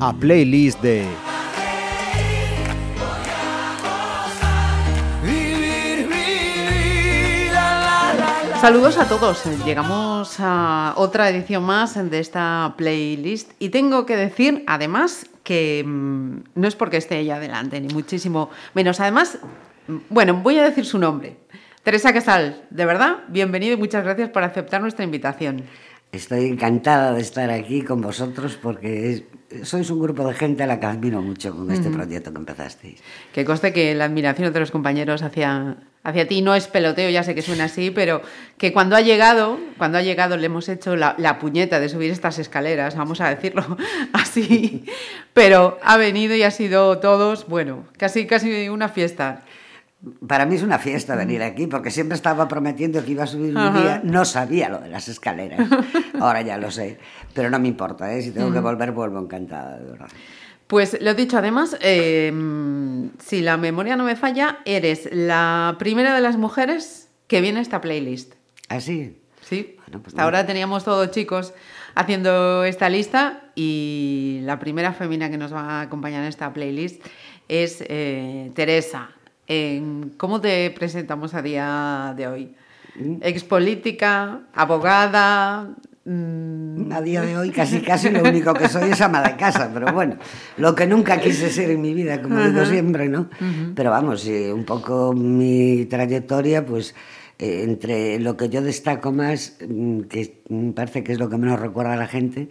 A playlist de. Saludos a todos. Llegamos a otra edición más de esta playlist y tengo que decir, además, que mm, no es porque esté ella delante, ni muchísimo menos. Además, bueno, voy a decir su nombre. Teresa Casal, de verdad, bienvenido y muchas gracias por aceptar nuestra invitación. Estoy encantada de estar aquí con vosotros porque es- sois un grupo de gente a la que admiro mucho con este proyecto que empezasteis. Que conste que la admiración de los compañeros hacia, hacia ti no es peloteo, ya sé que suena así, pero que cuando ha llegado, cuando ha llegado le hemos hecho la, la puñeta de subir estas escaleras, vamos a decirlo así, pero ha venido y ha sido todos, bueno, casi, casi una fiesta. Para mí es una fiesta venir aquí porque siempre estaba prometiendo que iba a subir un Ajá. día. No sabía lo de las escaleras. Ahora ya lo sé. Pero no me importa, ¿eh? Si tengo que volver, vuelvo encantada, de verdad. Pues lo dicho, además, eh, si la memoria no me falla, eres la primera de las mujeres que viene a esta playlist. ¿Así? Sí, Bueno, pues hasta ahora teníamos todos chicos haciendo esta lista y la primera femina que nos va a acompañar en esta playlist es eh, Teresa. Eh, ¿Cómo te presentamos a día de hoy? Mm. Expolítica, abogada. mm, A día de hoy casi casi lo único que soy es ama de casa, pero bueno, lo que nunca quise ser en mi vida, como digo siempre, ¿no? Pero vamos, sí, un poco mi trayectoria, pues eh, entre lo que yo destaco más, mm, que parece que es lo que menos recuerda a la gente,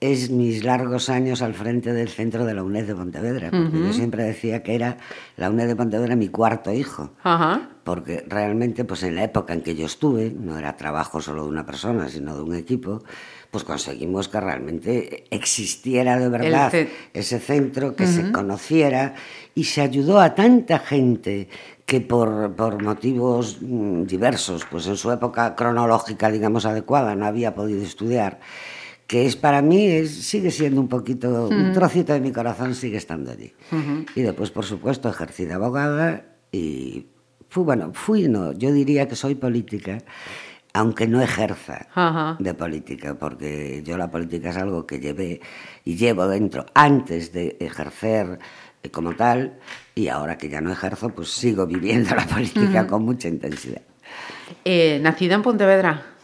es mis largos años al frente del centro de la UNED de Pontevedra, porque yo siempre decía que era la UNED de Pontevedra mi cuarto hijo. Porque realmente pues en la época en que yo estuve, no era trabajo solo de una persona, sino de un equipo, pues conseguimos que realmente existiera de verdad ce- ese centro, que se conociera y se ayudó a tanta gente que por, por motivos mm, diversos, pues en su época cronológica, digamos, adecuada, no había podido estudiar, que es para mí, es, sigue siendo un poquito, un trocito de mi corazón sigue estando allí. Y después, por supuesto, ejercí de abogada y fui, bueno, fui, no, yo diría que soy política, aunque no ejerza de política, porque yo la política es algo que llevé y llevo dentro antes de ejercer eh, como tal, y ahora que ya no ejerzo, pues sigo viviendo la política con mucha intensidad. Eh, nacida en Pontevedra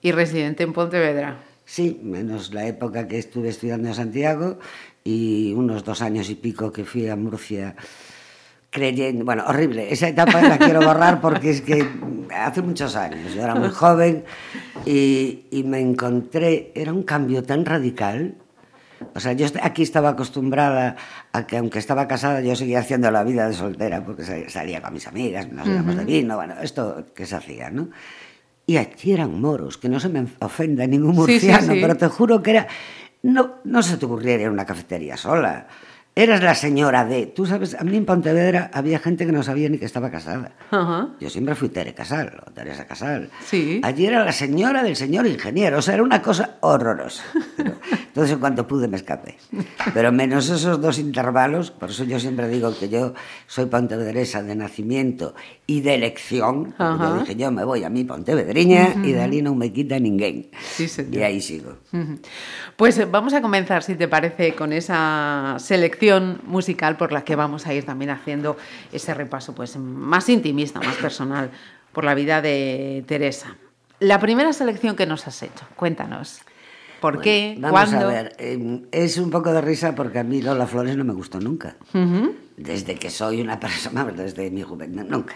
y residente en Pontevedra. Sí, menos la época que estuve estudiando en Santiago y unos dos años y pico que fui a Murcia creyendo, bueno, horrible, esa etapa la quiero borrar porque es que hace muchos años, yo era muy joven y, y me encontré, era un cambio tan radical, o sea, yo aquí estaba acostumbrada a que aunque estaba casada yo seguía haciendo la vida de soltera porque sa- salía con mis amigas, nos íbamos de vino, bueno, esto que se hacía, ¿no? y aquí eran moros, que no se me ofenda ningún murciano, sí, sí, sí. pero te juro que era... No, no se te ocurriera ir a una cafetería sola. Eras la señora de. Tú sabes, a mí en Pontevedra había gente que no sabía ni que estaba casada. Ajá. Yo siempre fui Tere Casal, o Teresa Casal. Sí. Allí era la señora del señor ingeniero, o sea, era una cosa horrorosa. Pero- entonces, en cuanto pude, me escapé. Pero menos esos dos intervalos, por eso yo siempre digo que yo soy pontevedresa de nacimiento y de elección. Yo dije, yo me voy a mi pontevedriña y de allí no me quita ninguén. Sí, señor. Y ahí sigo. Ujú. Pues eh, vamos a comenzar, si te parece, con esa selección musical por la que vamos a ir también haciendo ese repaso pues, más intimista, más personal por la vida de Teresa. La primera selección que nos has hecho, cuéntanos. ¿Por qué? Vamos ¿Cuándo? a ver, eh, es un poco de risa porque a mí Lola Flores no me gustó nunca. Ujú. Desde que soy una persona, desde mi juventud, nunca.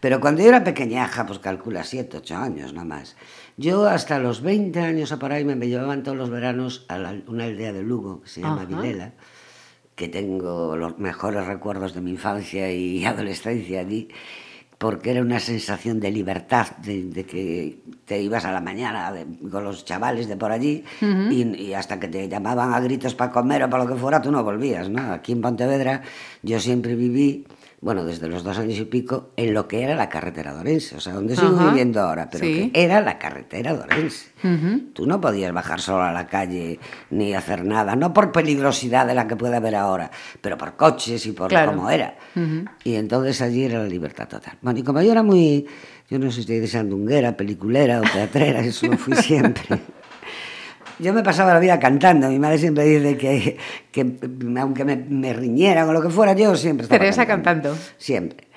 Pero cuando yo era pequeñaja, pues calcula 7, 8 años nada más. Yo hasta los 20 años a por ahí me, llevaban todos los veranos a la- una aldea de Lugo que se llama Ajá. Vilela, que tengo los mejores recuerdos de mi infancia y adolescencia allí, porque era una sensación de libertad, de, de que te ibas a la mañana de- con los chavales de por allí y, y hasta que te llamaban a gritos para comer o para lo que fuera, tú no volvías, ¿no? Aquí en Pontevedra yo siempre viví bueno, desde los dos años y pico, en lo que era la carretera de Orense, o sea, donde sigo Ajá. viviendo ahora, pero Sí. que era la carretera de Orense. Ujú. Tú no podías bajar solo a la calle ni hacer nada, no por peligrosidad de la que puede haber ahora, pero por coches y por Claro. cómo era. Y entonces allí era la libertad total. Bueno, y como yo era muy, yo no sé si de sandunguera, peliculera o teatrera, eso lo fui siempre. Yo me pasaba la vida cantando. Mi madre siempre dice que, que aunque me, me riñeran o lo que fuera, yo siempre estaba Teresa cantando. Siempre.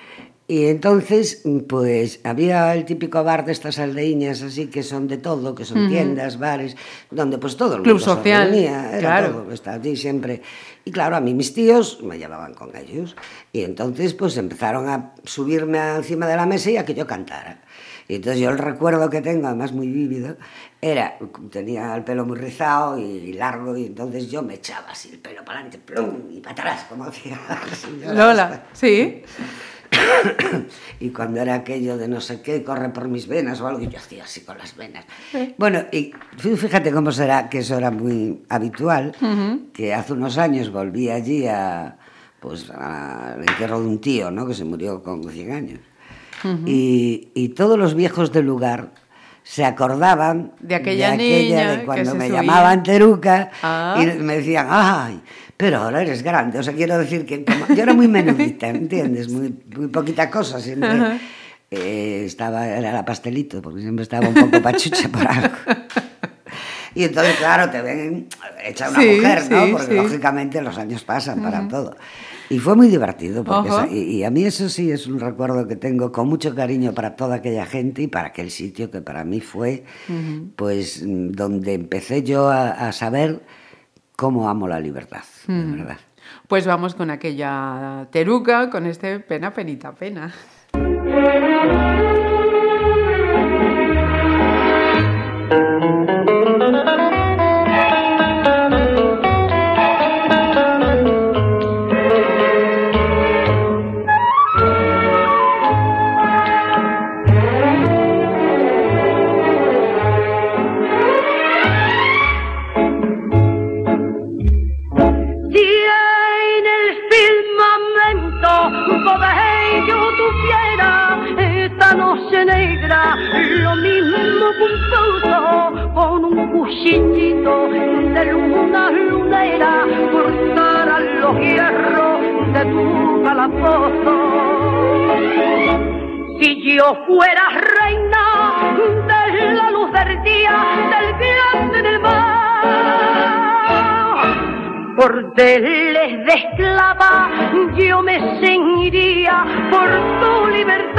Y entonces, pues había el típico bar de estas aldeiñas así que son de todo, que son tiendas, bares, donde pues todo el Club mundo se social, reunía, era claro. todo, está allí siempre. Y claro, a mí mis tíos me llevaban con ellos. Y entonces pues empezaron a subirme encima de la mesa y a que yo cantara. Y entonces yo el recuerdo que tengo, además muy vívido, era, tenía el pelo muy rizado y largo, y entonces yo me echaba así el pelo para adelante, plum, y para atrás, como hacía la señora Lola, sí. y cuando era aquello de no sé qué, corre por mis venas o algo, y yo hacía así con las venas. Bueno, y fí- fíjate cómo será, que eso era muy habitual, que hace unos años volví allí a, pues, al entierro de un tío, ¿no?, que se murió con 100 años. Y, y todos los viejos del lugar se acordaban De aquella niña de cuando me subía. llamaban Teruca Ah. y me decían, ay, pero ahora eres grande. O sea, quiero decir que como- yo era muy menudita, ¿entiendes? Muy, muy poquita cosa, siempre Ajá. eh, estaba, era la pastelito, porque siempre estaba un poco pachucha por algo. Y entonces, claro, te ven hecha una Sí, mujer, ¿no? sí, porque sí. lógicamente los años pasan para todo. Y fue muy divertido, porque esa- y, y a mí eso sí es un recuerdo que tengo con mucho cariño para toda aquella gente y para aquel sitio que para mí fue, pues, mm, donde empecé yo a, a saber cómo amo la libertad, de verdad. Pues vamos con aquella teruca, con este pena, penita, pena. Si yo fuera reina de la luz del día, del grande del mar, Cordeles de esclava, yo me ceñiría por tu libertad.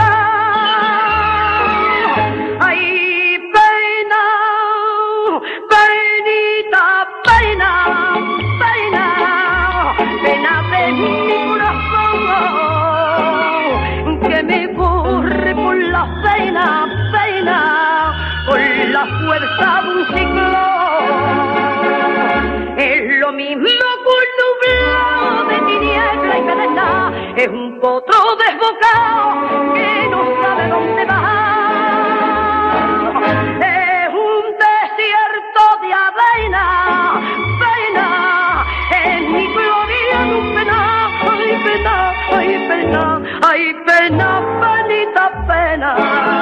Penita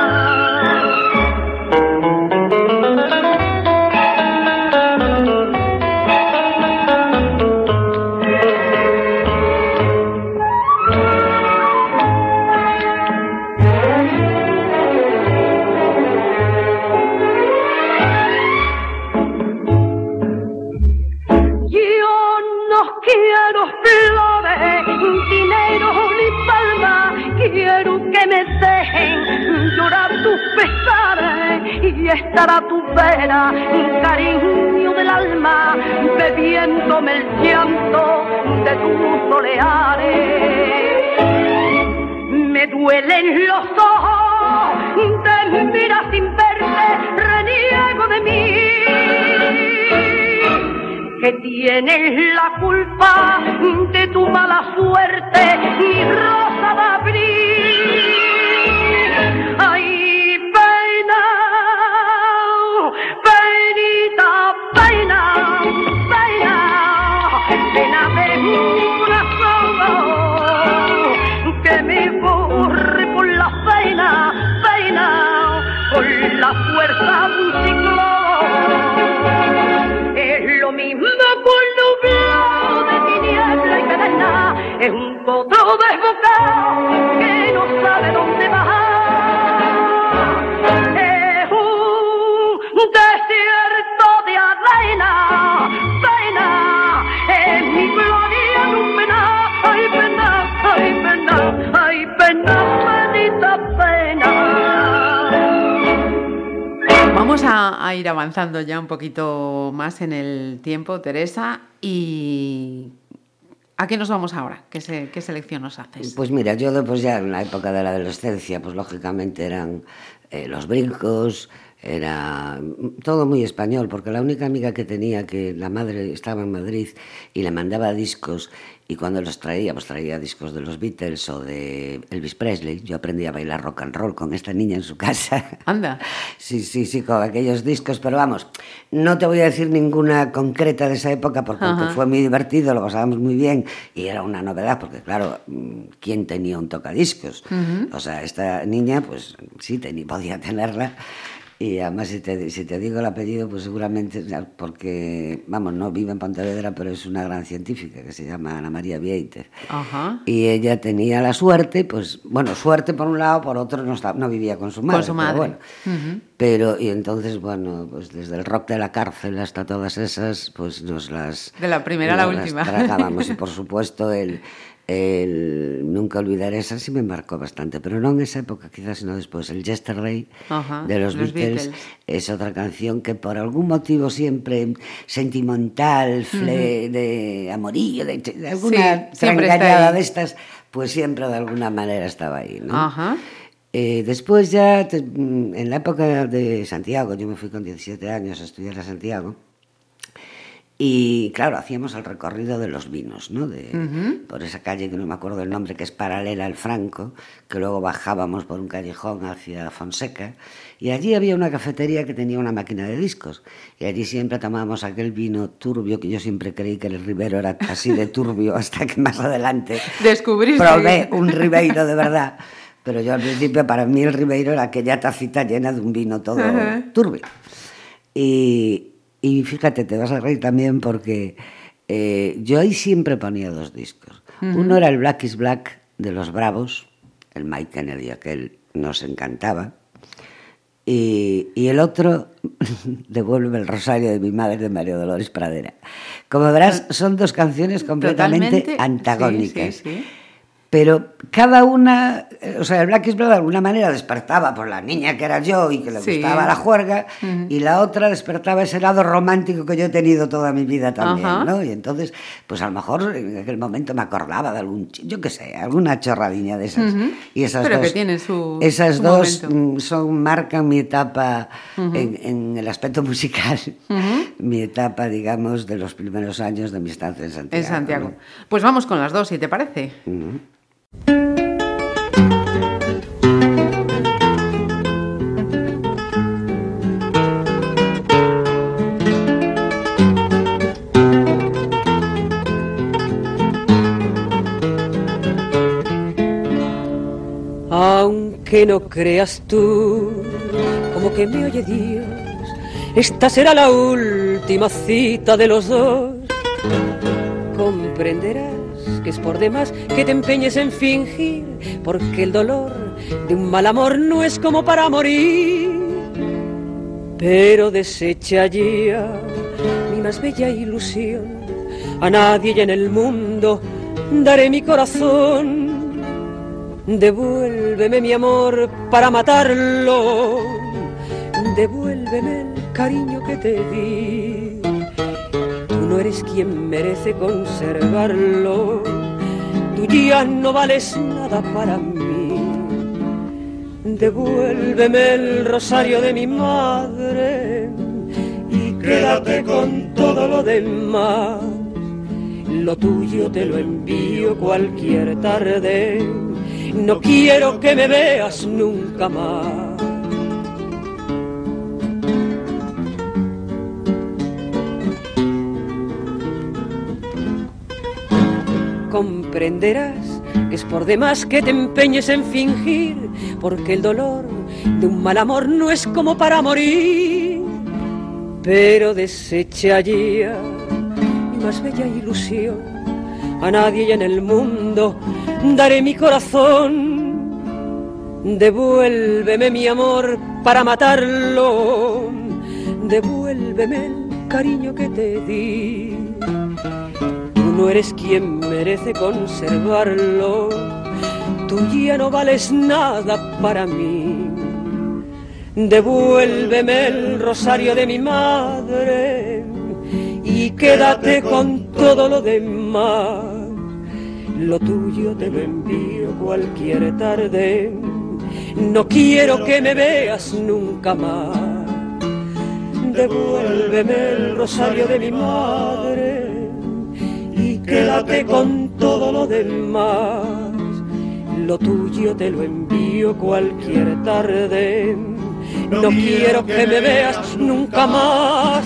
a tu vera, cariño del alma, bebiéndome el llanto de tus soleares. Me duelen los ojos, te mira sin verte, reniego de mí que tienes la culpa de tu mala suerte y rosa corre por la pena, pena, con la fuerza de un avanzando ya un poquito más en el tiempo, Teresa, y ¿a qué nos vamos ahora? ¿Qué, se- qué selección nos haces? Pues mira, yo después ya en la época de la adolescencia, pues lógicamente eran eh, los brincos, era todo muy español, porque la única amiga que tenía que la madre estaba en Madrid y le mandaba discos y cuando los traía, pues traía discos de los Beatles o de Elvis Presley. Yo aprendí a bailar rock and roll con esta niña en su casa. Anda. Sí, sí, sí, con aquellos discos, pero vamos, no te voy a decir ninguna concreta de esa época porque Ajá. fue muy divertido, lo pasábamos muy bien y era una novedad porque claro, ¿quién tenía un tocadiscos? O sea, esta niña pues sí tenía, podía tenerla y además si te, si te digo el apellido pues seguramente, porque vamos, no vive en Pontevedra pero es una gran científica que se llama Ana María Vieite. Ajá. Y ella tenía la suerte, pues, bueno, suerte por un lado, por otro no, estaba- no vivía con su madre. su pero madre. bueno. Ujú. Pero, y entonces, bueno, pues desde el rock de la cárcel hasta todas esas, pues nos las... De la primera a la última. tragábamos. Y por supuesto, el, el Nunca olvidar esa sí me marcó bastante, pero no en esa época, quizás, sino después. El Yesterday Ajá, de los, los Beatles, Beatles. es otra canción que por algún motivo siempre sentimental, fle- de amorillo, de, de alguna Sí, de estas, pues siempre de alguna manera estaba ahí, ¿no? Ajá. Eh, después ya, mm, en la época de Santiago, yo me fui con 17 años a estudiar a Santiago, y claro, hacíamos el recorrido de los vinos, ¿no? De, Por esa calle que no me acuerdo el nombre, que es paralela al Franco, que luego bajábamos por un callejón hacia Fonseca, y allí había una cafetería que tenía una máquina de discos, y allí siempre tomábamos aquel vino turbio, que yo siempre creí que el Ribero era así de turbio, hasta que más adelante Descubriste. probé un Ribeiro de verdad. Pero yo al principio, para mí el Ribeiro era aquella tacita llena de un vino todo turbio. Y, y fíjate, te vas a reír también porque eh, yo ahí siempre ponía dos discos. Uno era el Black is Black de los Bravos, el Mike Kennedy, aquel nos encantaba. Y, y el otro, Devuelve el Rosario de mi madre de María Dolores Pradera. Como verás, son dos canciones completamente Totalmente, antagónicas. sí, sí, sí. Pero cada una, eh, o sea, el Black is Black de alguna manera despertaba por la niña que era yo y que le Sí. gustaba la juerga, y la otra despertaba ese lado romántico que yo he tenido toda mi vida también. ¿no? Y entonces, pues a lo mejor en aquel momento me acordaba de algún, yo qué sé, alguna chorradilla de esas. Y esas Pero que dos, tienen su- esas su dos momento. mm, son, marcan mi etapa en, en el aspecto musical, mi etapa, digamos, de los primeros años de mi estancia en Santiago. En Santiago. ¿no? Pues vamos con las dos, si te parece. Aunque no creas tú, como que me oye Dios, esta será la última cita de los dos. Comprenderás que es por demás que te empeñes en fingir, porque el dolor de un mal amor no es como para morir. Pero desecha ya mi más bella ilusión, a nadie ya en el mundo daré mi corazón. Devuélveme mi amor para matarlo. Devuélveme el cariño que te di. No eres quien merece conservarlo. Tú ya no vales nada para mí. Devuélveme el rosario de mi madre y quédate con todo lo demás. Lo tuyo te lo envío cualquier tarde. No quiero que me veas nunca más. Comprenderás es por demás que te empeñes en fingir, porque el dolor de un mal amor no es como para morir. Pero desecha ya mi más bella ilusión, a nadie en el mundo daré mi corazón. Devuélveme mi amor para matarlo, devuélveme el cariño que te di no eres quien merece conservarlo, tú ya no vales nada para mí. Devuélveme el rosario de mi madre y quédate con todo lo demás. Lo tuyo te lo envío cualquier tarde, no quiero que me veas nunca más. Devuélveme el rosario de mi madre quédate con todo lo demás. Lo tuyo te lo envío cualquier tarde. No quiero que me veas nunca más.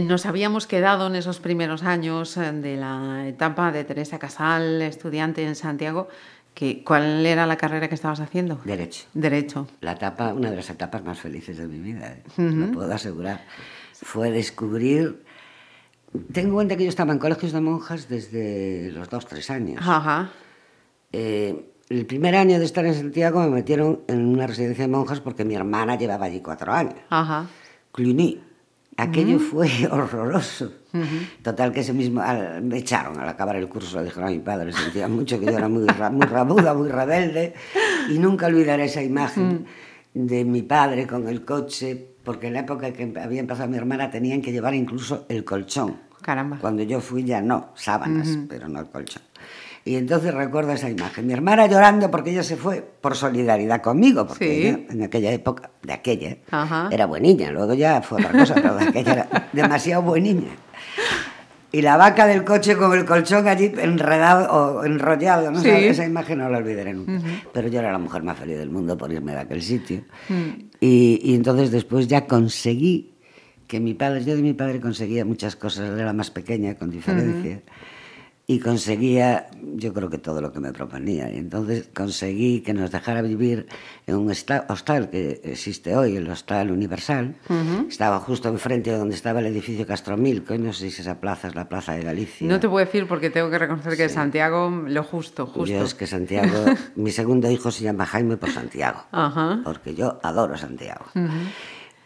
Nos habíamos quedado en esos primeros años eh, de la etapa de Teresa Casal, estudiante en Santiago. Que, ¿Cuál era la carrera que estabas haciendo? Derecho. Derecho. La etapa, una de las etapas más felices de mi vida, ¿eh? lo puedo asegurar. Fue descubrir. Tengo en cuenta que yo estaba en colegios de monjas desde los dos, tres años. Ajá. Eh, el primer año de estar en Santiago me metieron en una residencia de monjas porque mi hermana llevaba allí cuatro años. Ajá. Cluny. Aquello fue horroroso. Total que ese mismo al- me echaron al acabar el curso, le dijeron a mi padre, sentía mucho que yo era muy, ra- muy rabuda, muy rebelde y nunca olvidaré esa imagen de mi padre con el coche, porque en la época que había empezado mi hermana tenían que llevar incluso el colchón. Caramba. Cuando yo fui ya no, sábanas, pero no el colchón. Y entonces recuerdo esa imagen. Mi hermana llorando porque ella se fue por solidaridad conmigo, porque Sí. en aquella época, de aquella, Ajá. era bueniña, luego ya fue otra cosa, pero de aquella era demasiado bueniña. Y la vaca del coche con el colchón allí enredado o enrollado, no Sí. esa imagen no la olvidaré nunca. Pero yo era la mujer más feliz del mundo por irme de aquel sitio. Mm. Y, y entonces después ya conseguí que mi padre, yo de mi padre conseguía muchas cosas, él era más pequeña con diferencia. Y conseguía, yo creo que todo lo que me proponía. Y entonces conseguí que nos dejara vivir en un hostal que existe hoy, el Hostal Universal. Estaba justo enfrente de donde estaba el edificio Castromil, que hoy no sé si esa plaza es la Plaza de Galicia. No te puedo decir porque tengo que reconocer que Santiago lo justo, justo. Yo es que Santiago, mi segundo hijo se llama Jaime por Santiago, Ajá. porque yo adoro Santiago.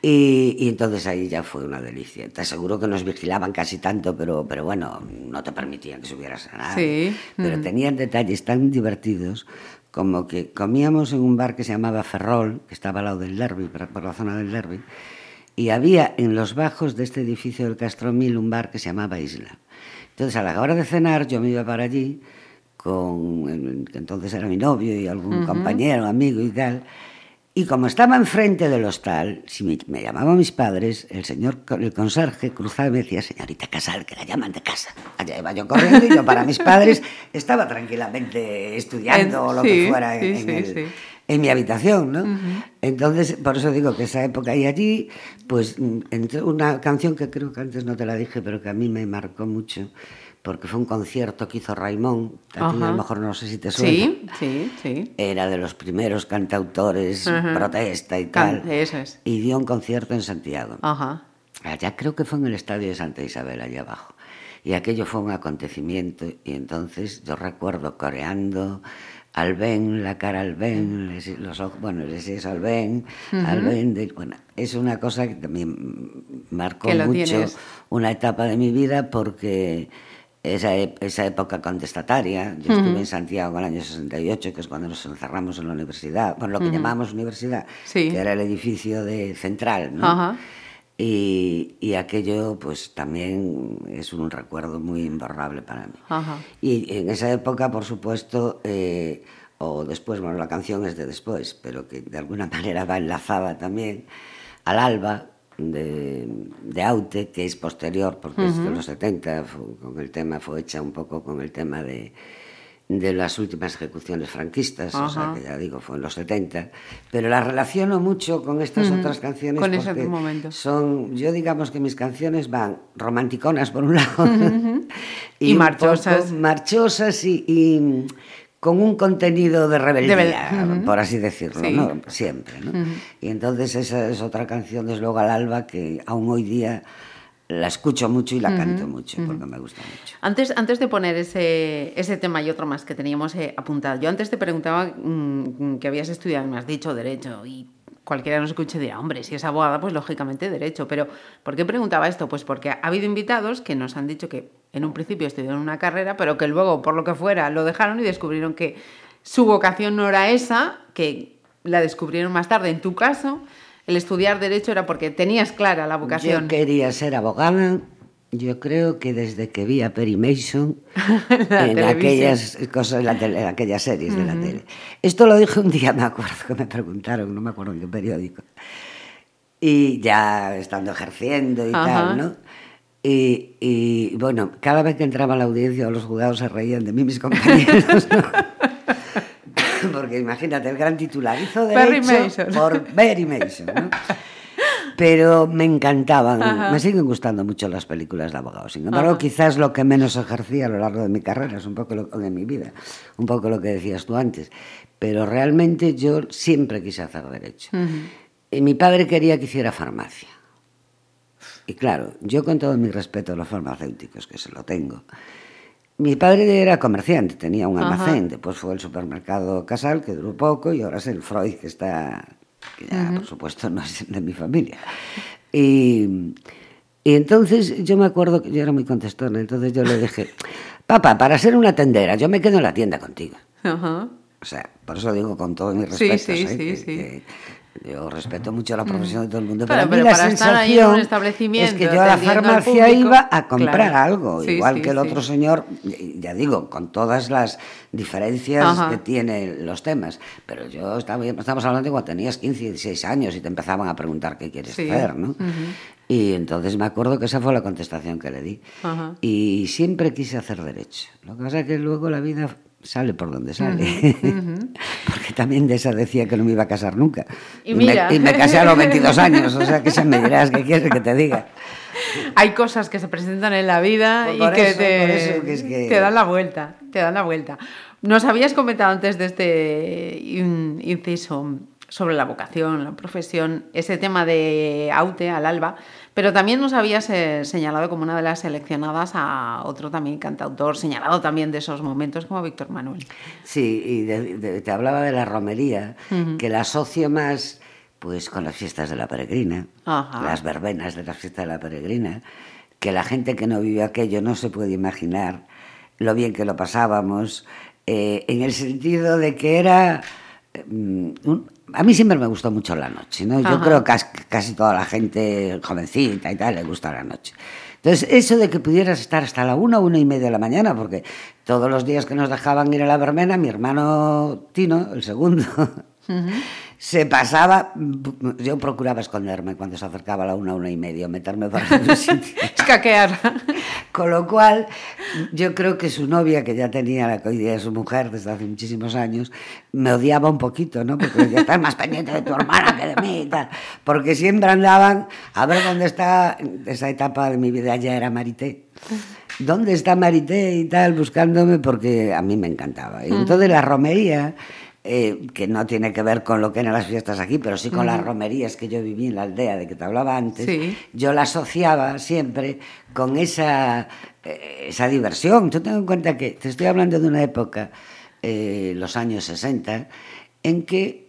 Y, y entonces ahí ya fue una delicia. Te aseguro que nos vigilaban casi tanto, pero, pero bueno, no te permitían que subieras a nada. Sí. Pero tenían detalles tan divertidos como que comíamos en un bar que se llamaba Ferrol, que estaba al lado del Derby, por, la zona del Derby, y había en los bajos de este edificio del Castromil un bar que se llamaba Isla. Entonces a la hora de cenar yo me iba para allí con entonces era mi novio y algún compañero, amigo y tal. Y como estaba enfrente del hostal, si me, me llamaban mis padres, el señor, el conserje cruzaba y me decía, señorita Casal, que la llaman de casa. Allá iba yo corriendo y yo para mis padres estaba tranquilamente estudiando o lo sí, que fuera en, sí, en sí, el- sí. en mi habitación, ¿no? Entonces, por eso digo que esa época y allí, pues mm, entre una canción que creo que antes no te la dije, pero que a mí me marcó mucho, porque fue un concierto que hizo Raimón, a ti a lo mejor no sé si te suena. Sí, sí, sí. Era de los primeros cantautores, Ajá. protesta y Can- tal. eso es. Y dio un concierto en Santiago. Ajá. Allá creo que fue en el estadio de Santa Isabel, allá abajo. Y aquello fue un acontecimiento. Y entonces yo recuerdo coreando al Ben, la cara al Ben, les- los ojos, bueno, les es al Ben, al Ben. de- bueno, es una cosa que también marcó mucho tienes. una etapa de mi vida porque esa, ep- esa época contestataria, yo estuve en Santiago en el año 68, que es cuando nos encerramos en la universidad, bueno, lo que llamábamos universidad, Sí. que era el edificio de central, ¿no? Ajá. Y, y aquello, pues también es un recuerdo muy imborrable para mí. Y en esa época, por supuesto, eh, o después, bueno, la canción es de después, pero que de alguna manera va enlazada también al Alba de, de Aute, que es posterior, porque es de los 70, fue- con el tema, fue hecha un poco con el tema de, de las últimas ejecuciones franquistas, o sea, que ya digo, fue en los 70, pero la relaciono mucho con estas otras canciones Con ese porque momento. son, yo digamos que mis canciones van romanticonas por un lado Y marchosas. marchosas y, y con un contenido de rebeldía, De por así decirlo, Sí. ¿no? Siempre, ¿no? Y entonces esa es otra canción, desde luego al alba, que aún hoy día la escucho mucho y la canto mucho, porque me gusta mucho. Antes, antes de poner ese, ese tema y otro más que teníamos eh, apuntado, yo antes te preguntaba mm, que habías estudiado, me has dicho Derecho, y cualquiera nos escuche dirá, hombre, si es abogada, pues lógicamente Derecho. Pero, ¿por qué preguntaba esto? Pues porque ha habido invitados que nos han dicho que en un principio estudiaron una carrera, pero que luego, por lo que fuera, lo dejaron y descubrieron que su vocación no era esa, que la descubrieron más tarde. En tu caso, el estudiar Derecho era porque tenías clara la vocación. Yo quería ser abogada, yo creo que desde que vi a Perry Mason en televisión. aquellas cosas, en, la tele- en aquellas series de la tele. Esto lo dije un día, me acuerdo que me preguntaron, no me acuerdo en qué periódico. Y ya estando ejerciendo y Ajá. tal, ¿no? Y, y, bueno, cada vez que entraba a la audiencia los juzgados se reían de mí, mis compañeros. ¿no? Porque imagínate, el gran titular hizo Perry derecho Mason. por Perry Mason, ¿no? Pero me encantaban, Ajá. me siguen gustando mucho las películas de abogados. Sin embargo, Ajá. quizás lo que menos ejercí a lo largo de mi carrera, es un poco lo, de mi vida, un poco lo que decías tú antes. Pero realmente yo siempre quise hacer derecho. Y mi padre quería que hiciera farmacia. Y claro, yo con todo mi respeto a los farmacéuticos, que se lo tengo, mi padre era comerciante, tenía un Ajá. almacén, después fue el supermercado Casal, que duró poco, y ahora es el Freud, que está, que ya por supuesto no es de mi familia. Y, y entonces yo me acuerdo que yo era muy contestona, entonces yo le dije, papá, para ser una tendera, yo me quedo en la tienda contigo. Ajá. O sea, por eso digo con todo mi respeto. sí, ¿eh? sí, que, sí. que- Yo respeto mucho la profesión de todo el mundo, pero, a mí pero la para estar ahí en un sensación establecimiento es que yo a la farmacia público, iba a comprar claro. algo, Sí, igual sí, que el sí. otro señor, ya digo, con todas las diferencias Ajá. que tienen los temas. Pero yo estaba, estamos hablando de cuando tenías 15, 16 años y te empezaban a preguntar qué quieres hacer, ¿no? Y entonces me acuerdo que esa fue la contestación que le di. Ajá. Y siempre quise hacer derecho. Lo que pasa es que luego la vida sale por donde sale. Porque también de esa decía que no me iba a casar nunca. Y me- mira. y me casé a los 22 años, o sea que se me dirás qué quieres que te diga. Hay cosas que se presentan en la vida y por que, eso, te, por eso que es que- te dan la vuelta, te dan la vuelta. Nos habías comentado antes de este in- inciso sobre la vocación, la profesión, ese tema de Aute al alba, pero también nos habías eh, señalado como una de las seleccionadas a otro también cantautor, señalado también de esos momentos como Víctor Manuel. Sí, y de- de- te hablaba de la romería, que la asocio más pues con las fiestas de la peregrina, Ajá. las verbenas de las fiestas de la peregrina, que la gente que no vivió aquello no se puede imaginar lo bien que lo pasábamos, eh, en el sentido de que era... mm, un- a mí siempre me gustó mucho la noche, ¿no? Yo Ajá. creo que casi, casi toda la gente jovencita y tal le gusta la noche. Entonces, eso de que pudieras estar hasta la una, una y media de la mañana, porque todos los días que nos dejaban ir a la verbena, mi hermano Tino, el segundo, se pasaba, yo procuraba esconderme cuando se acercaba a la una, una y media, meterme para un sitio. Escaquear. Con lo cual, yo creo que su novia, que ya tenía la día es su mujer desde hace muchísimos años, me odiaba un poquito, ¿no? Porque decía, estás más pendiente de tu hermana que de mí y tal. Porque siempre andaban a ver dónde está, esa etapa de mi vida ya era Marité. ¿Dónde está Marité y tal? Buscándome porque a mí me encantaba. Y entonces la romería eh, que no tiene que ver con lo que eran las fiestas aquí, pero sí con las romerías que yo viví en la aldea de que te hablaba antes, Sí. yo la asociaba siempre con esa, eh, esa diversión. Tú ten en cuenta que te estoy hablando de una época, eh, los años 60, en que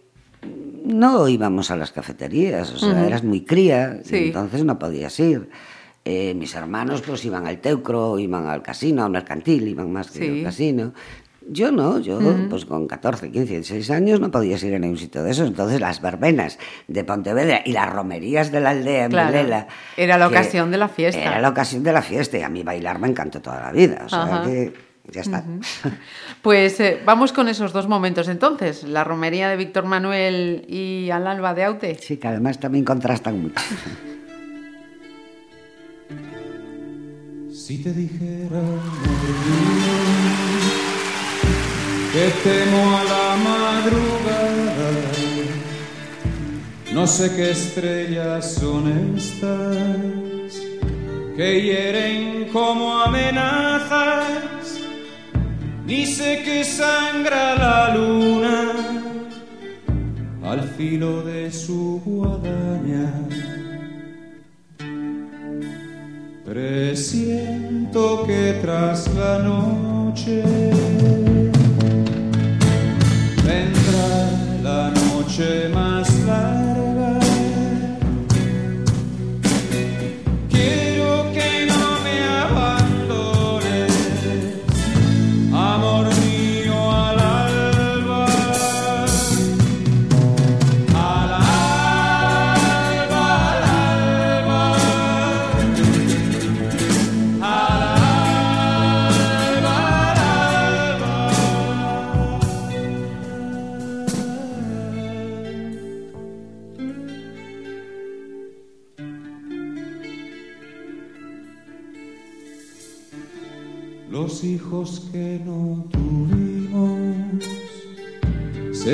no íbamos a las cafeterías, o sea, eras muy cría, y entonces no podías ir. Eh, mis hermanos pues iban al teucro, iban al casino, al mercantil, iban más que Sí. al casino. Yo no, yo pues con 14, 15, 16 años no podías ir a ningún sitio de esos. Entonces las verbenas de Pontevedra y las romerías de la aldea en Claro, Vilela, era la ocasión de la fiesta. Era la ocasión de la fiesta y a mí bailar me encantó toda la vida. O sea que ya está. Pues eh, vamos con esos dos momentos entonces, la romería de Víctor Manuel y al alba de Aute. Sí, que además también contrastan mucho. Si te dijera que temo a la madrugada, no sé qué estrellas son estas que hieren como amenazas, ni sé que sangra la luna al filo de su guadaña. Presiento que tras la noche la noche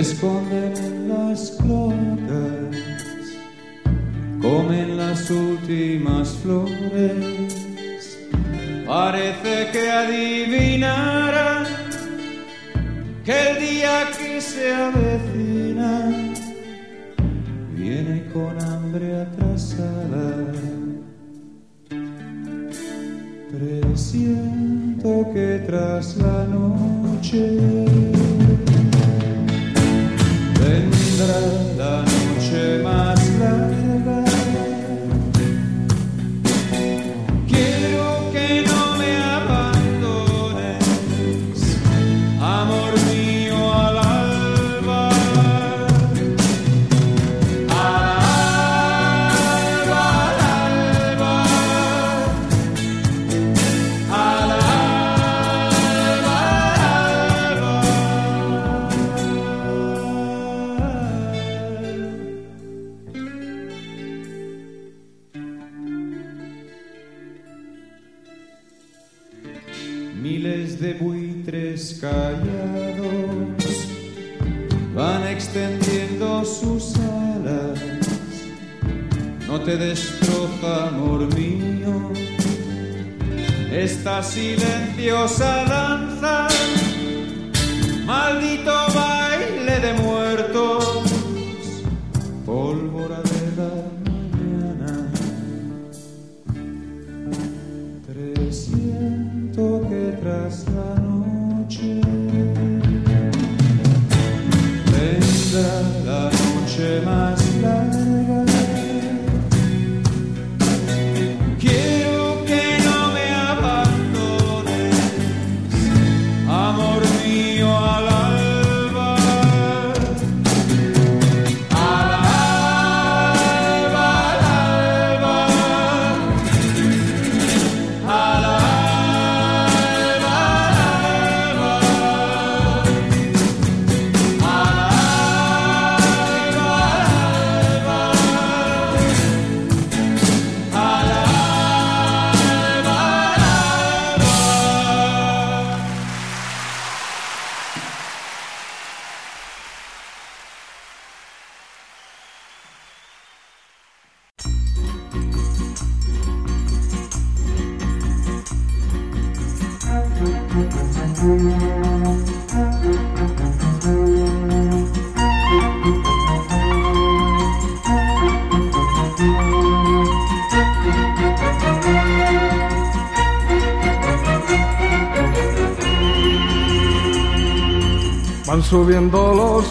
esconden en las cloacas, comen las últimas flores. Parece que adivinara que el día que se avecina viene con hambre atrasada. Presiento que tras la noche destroza, amor mío, esta silenciosa danza, maldito baile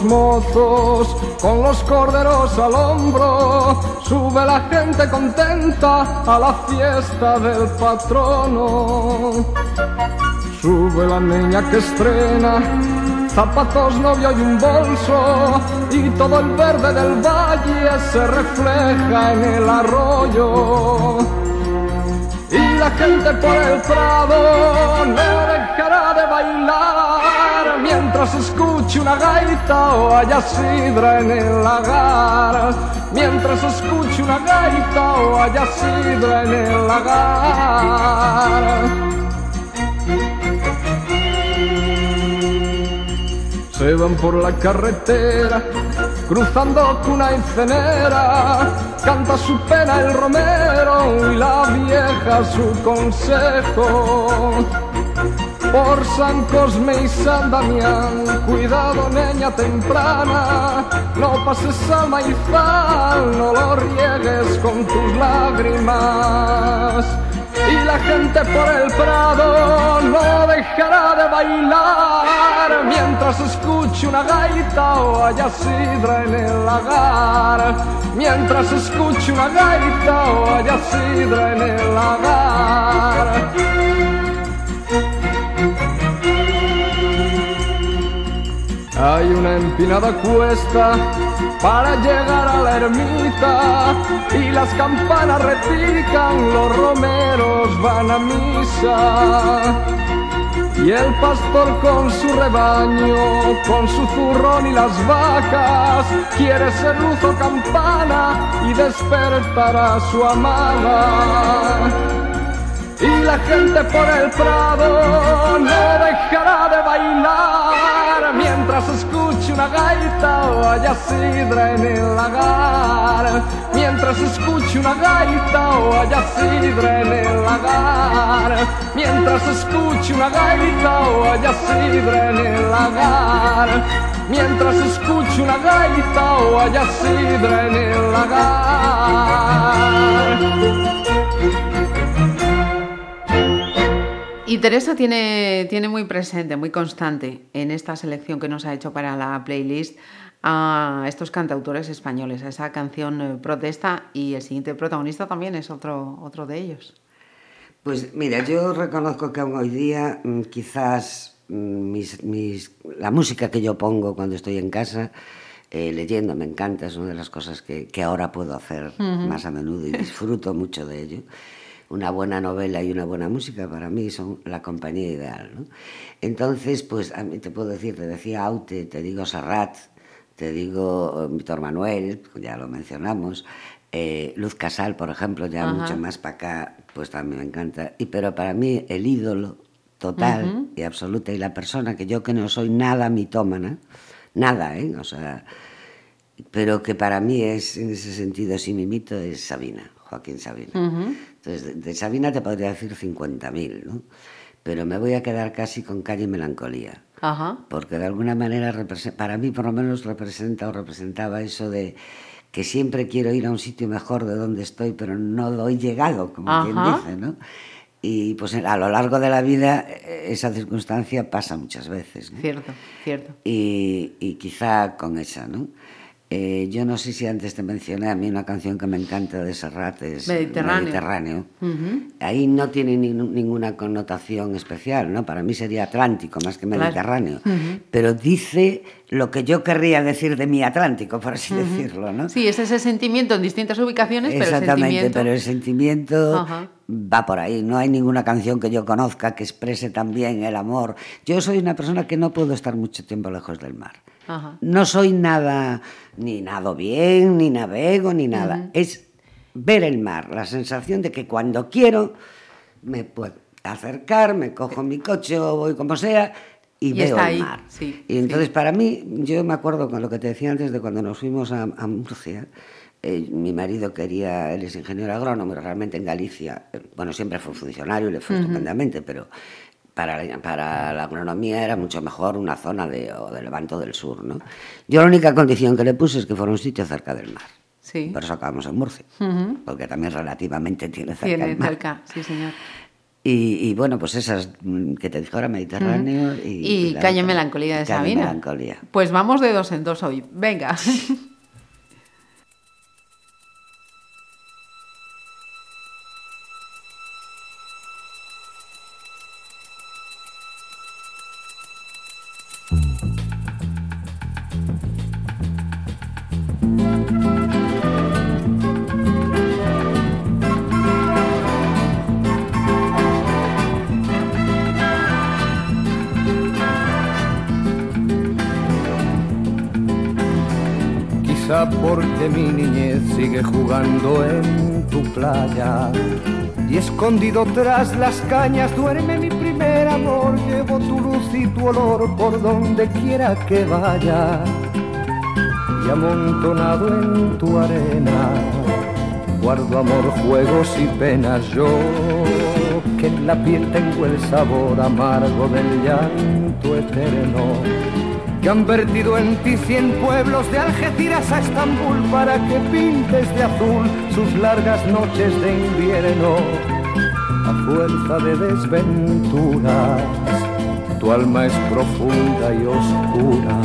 mozos con los corderos al hombro. Sube la gente contenta a la fiesta del patrono. Sube la niña que estrena zapatos, novio y un bolso. Y todo el verde del valle se refleja en el arroyo. Y la gente por el prado no dejará de bailar mientras escuche una gaita o haya sidra en el lagar. Mientras escuche una gaita o haya sidra en el lagar. Se van por la carretera, cruzando cuna y cenera, canta su pena el romero y la vieja su consejo. Por San Cosme y San Damián, cuidado niña temprana, no pases al maizal, no lo riegues con tus lágrimas. Y la gente por el prado no dejará de bailar mientras escuche una gaita o haya sidra en el lagar. Mientras escuche una gaita o haya sidra en el lagar. Hay una empinada cuesta para llegar a la ermita y las campanas repican, los romeros van a misa. Y el pastor con su rebaño, con su zurrón y las vacas, quiere ser luz o campana y despertar a su amada. Y la gente por el prado no dejará de bailar mientras escuche una gaita o haya sidra en el lagar. Mientras escuche una gaita o haya sidra en el lagar. Mientras escuche una gaita o haya sidra en el lagar. Mientras escuche una gaita o haya sidra en el lagar. Y Teresa tiene, tiene muy presente, muy constante en esta selección que nos ha hecho para la playlist a estos cantautores españoles, a esa canción eh, Protesta y el siguiente protagonista también es otro, otro de ellos. Pues mira, yo reconozco que aún hoy día mm, quizás mm, mis, mis- la música que yo pongo cuando estoy en casa, eh, leyendo, me encanta, es una de las cosas que, que ahora puedo hacer más a menudo y disfruto mucho de ello. Una buena novela y una buena música para mí son la compañía ideal. ¿no? Entonces, pues a mí te puedo decir, te decía Aute, te digo Serrat, te digo eh, Víctor Manuel, ya lo mencionamos, eh, Luz Casal, por ejemplo, ya Ajá. mucho más para acá, pues también me encanta. Y pero para mí el ídolo total y absoluta. Y la persona que yo que no soy nada mitómana, nada, ¿eh? O sea, pero que para mí es, en ese sentido, sí mi mito, es Sabina, Joaquín Sabina. Entonces, de, Sabina te podría decir 50.000, ¿no? Pero me voy a quedar casi con Calle y Melancolía Ajá. porque de alguna manera para mí por lo menos representa o representaba eso de que siempre quiero ir a un sitio mejor de donde estoy, pero no doy llegado, como quien Ajá. dice, ¿no? Y pues a lo largo de la vida eh, esa circunstancia pasa muchas veces, ¿no? Cierto, cierto. y, y quizá con esa, ¿no? Eh, yo no sé si antes te mencioné a mí una canción que me encanta de Serrat, es Mediterráneo. Ahí no tiene ni- ninguna connotación especial, ¿no? Para mí sería Atlántico más que Claro. Mediterráneo. Pero dice lo que yo querría decir de mi Atlántico, por así decirlo, ¿no? Sí, es ese sentimiento en distintas ubicaciones, pero el Exactamente, sentimiento... pero el sentimiento Ajá. va por ahí. No hay ninguna canción que yo conozca que exprese también el amor. Yo soy una persona que no puedo estar mucho tiempo lejos del mar. Ajá. No soy nada, ni nado bien, ni navego, ni nada. Es ver el mar, la sensación de que cuando quiero me puedo acercar, me cojo mi coche o voy como sea y, Y veo el mar. sí, y entonces sí. para mí, yo me acuerdo con lo que te decía antes de cuando nos fuimos a, a Murcia. eh, mi marido quería, él es ingeniero agrónomo, realmente en Galicia, eh, bueno, siempre fue funcionario y le fue estupendamente, pero para la, para la agronomía era mucho mejor una zona de, o de Levanto del Sur, ¿no? Yo la única condición que le puse es que fuera un sitio cerca del mar. Sí. Por eso acabamos en Murcia, porque también relativamente tiene cerca Tiene el mar. cerca, sí, señor. Y, y bueno, pues esas mm, que te dije ahora, Mediterráneo y... Y, Calle Melancolía de Calle Sabina. Melancolía. Pues vamos de dos en dos hoy. Venga. playa. Y escondido tras las cañas duerme mi primer amor. Llevo tu luz y tu olor por donde quiera que vaya. Y amontonado en tu arena guardo amor, juegos y penas. Yo que en la piel tengo el sabor amargo del llanto eterno que han vertido en ti cien pueblos de Algeciras a Estambul para que pintes de azul sus largas noches de invierno a fuerza de desventuras tu alma es profunda y oscura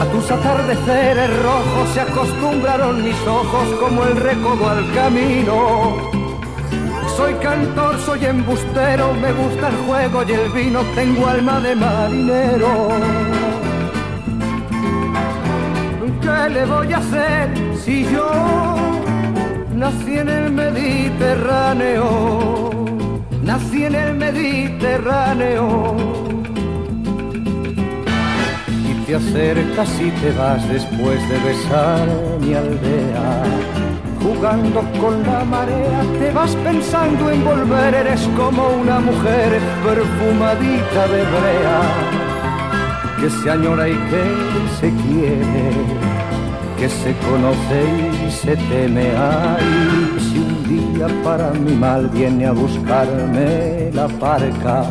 a tus atardeceres rojos se acostumbraron mis ojos como el recodo al camino. Soy cantor, soy embustero, me gusta el juego y el vino, tengo alma de marinero. ¿Qué le voy a hacer si yo nací en el Mediterráneo? Nací en el Mediterráneo y te acercas y te vas después de besar mi aldea. Jugando con la marea, te vas pensando en volver, eres como una mujer perfumadita de brea, que se añora y que se quiere, que se conoce y se teme. Ay, si un día para mi mal viene a buscarme la parca,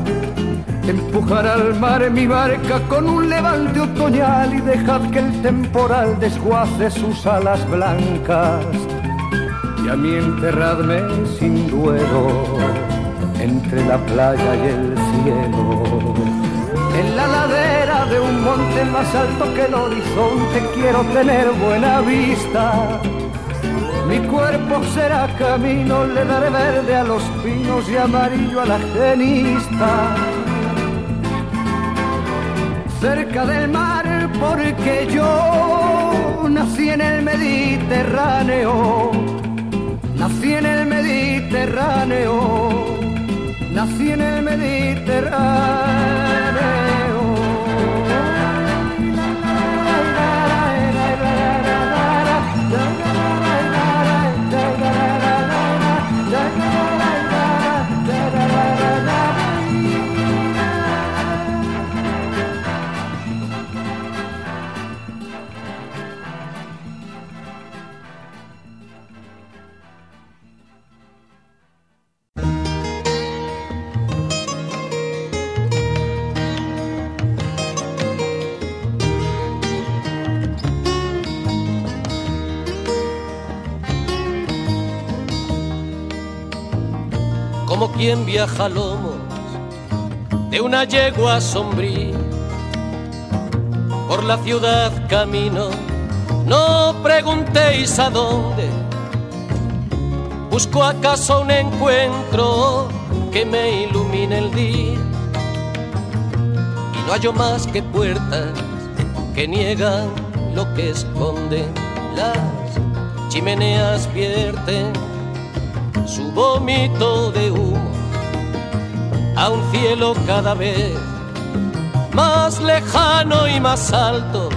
Empujar al mar mi barca con un levante otoñal y dejad que el temporal desguace sus alas blancas. Y a mí enterradme sin duelo entre la playa y el cielo. En la ladera de un monte más alto que el horizonte quiero tener buena vista. Mi cuerpo será camino, le daré verde a los pinos y amarillo a la genista. Cerca del mar porque yo nací en el Mediterráneo, nací en el Mediterráneo, nací en el Mediterráneo. Quien viaja lomos de una yegua sombría. Por la ciudad camino, no preguntéis a dónde. Busco acaso un encuentro que me ilumine el día. Y no hallo más que puertas que niegan lo que esconden. Las chimeneas vierten su vómito de humo a un cielo cada vez más lejano y más alto.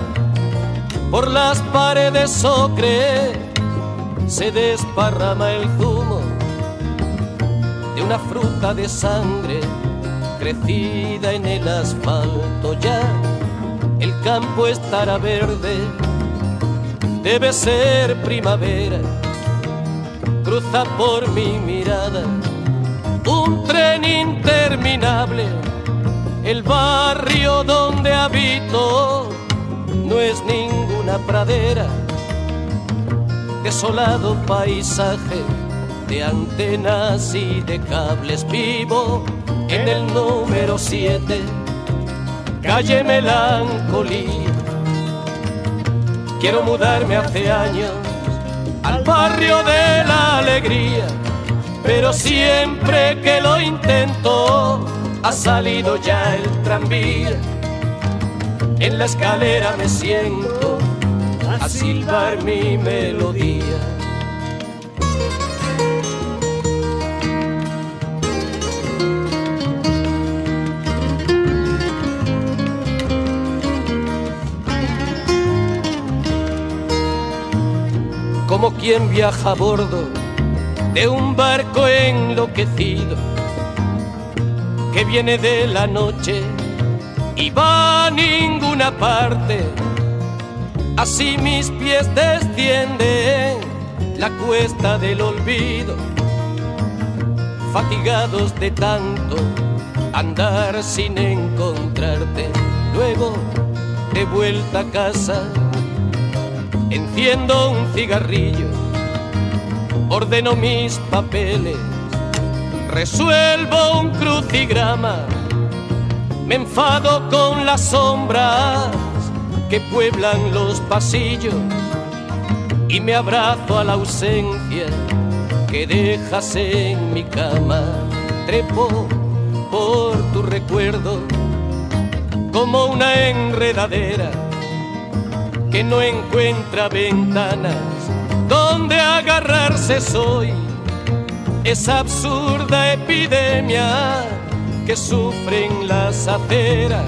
Por las paredes ocre se desparrama el zumo de una fruta de sangre crecida en el asfalto. Ya el campo estará verde, debe ser primavera. Cruza por mi mirada un tren interminable. El barrio donde habito no es ninguna pradera, desolado paisaje de antenas y de cables vivo en el número 7, calle Melancolía. Quiero mudarme hace años al barrio de la alegría pero siempre que lo intento ha salido ya el tranvía. En la escalera me siento a silbar mi melodía. Quien viaja a bordo de un barco enloquecido que viene de la noche y va a ninguna parte. Así mis pies descienden la cuesta del olvido, fatigados de tanto andar sin encontrarte. Luego, de vuelta a casa, enciendo un cigarrillo ordeno mis papeles, resuelvo un crucigrama, me enfado con las sombras que pueblan los pasillos y me abrazo a la ausencia que dejas en mi cama. Trepo por tu recuerdo como una enredadera que no encuentra ventanas donde agarrarse soy esa absurda epidemia que sufren las aceras.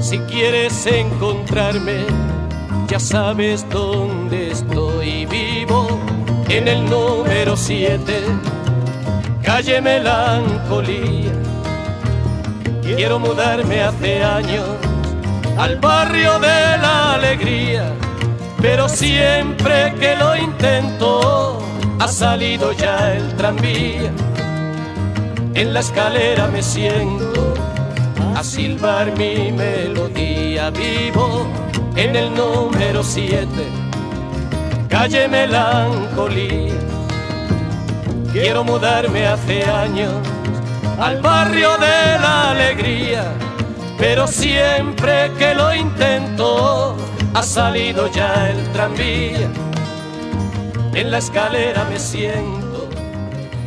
Si quieres encontrarme, ya sabes dónde estoy vivo, en el número 7, calle Melancolía. Quiero mudarme hace años al barrio de la alegría pero siempre que lo intento ha salido ya el tranvía. En la escalera me siento a silbar mi melodía vivo en el número 7, calle Melancolía. Quiero mudarme hace años al barrio de la alegría, pero siempre que lo intento ha salido ya el tranvía. En la escalera me siento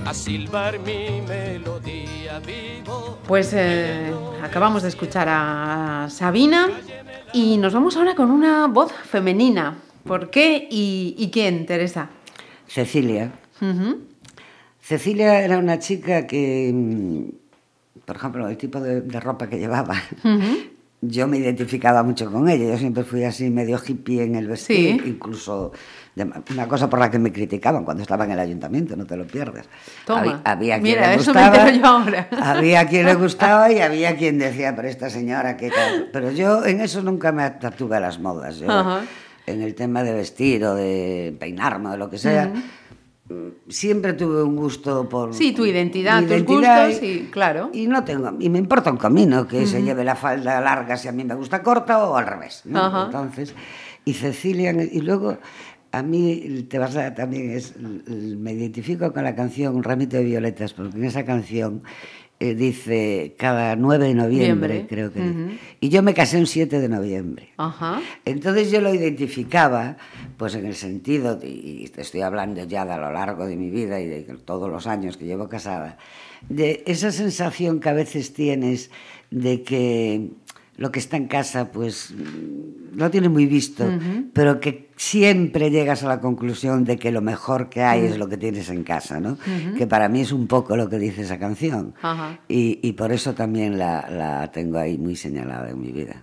a silbar mi melodía vivo. Pues eh, acabamos de escuchar a Sabina y nos vamos ahora con una voz femenina. ¿Por qué y, y quién, Teresa? Cecilia. Cecilia era una chica que, mm, por ejemplo, el tipo de, de ropa que llevaba, yo me identificaba mucho con ella. Yo siempre fui así medio hippie en el vestir, Sí. incluso una cosa por la que me criticaban cuando estaba en el ayuntamiento, no te lo pierdas. Toma. Había, había quien Mira, le eso me gustaba, yo ahora. había quien le gustaba y había quien decía, pero esta señora qué tal. Pero yo en eso nunca me tatué las modas. Yo, Ajá. en el tema de vestir o de peinarme o de lo que sea. mm, Siempre tuve un gusto por Sí, tu identidad, mi tus identidad gustos y- claro. y no tengo y me importa un comino que se lleve la falda larga si a mí me gusta corta o al revés ¿no? Entonces y Cecilia y luego a mí te vas a, también es, me identifico con la canción Un ramito de violetas, porque en esa canción eh, dice cada 9 de noviembre, Noviembre. creo que. Y yo me casé un 7 de noviembre. Ajá. Entonces yo lo identificaba, pues en el sentido, y te estoy hablando ya de a lo largo de mi vida y de todos los años que llevo casada, de esa sensación que a veces tienes de que lo que está en casa, pues mm, no tiene muy visto, pero que siempre llegas a la conclusión de que lo mejor que hay es lo que tienes en casa, ¿no? Que para mí es un poco lo que dice esa canción. Y, y por eso también la, la tengo ahí muy señalada en mi vida.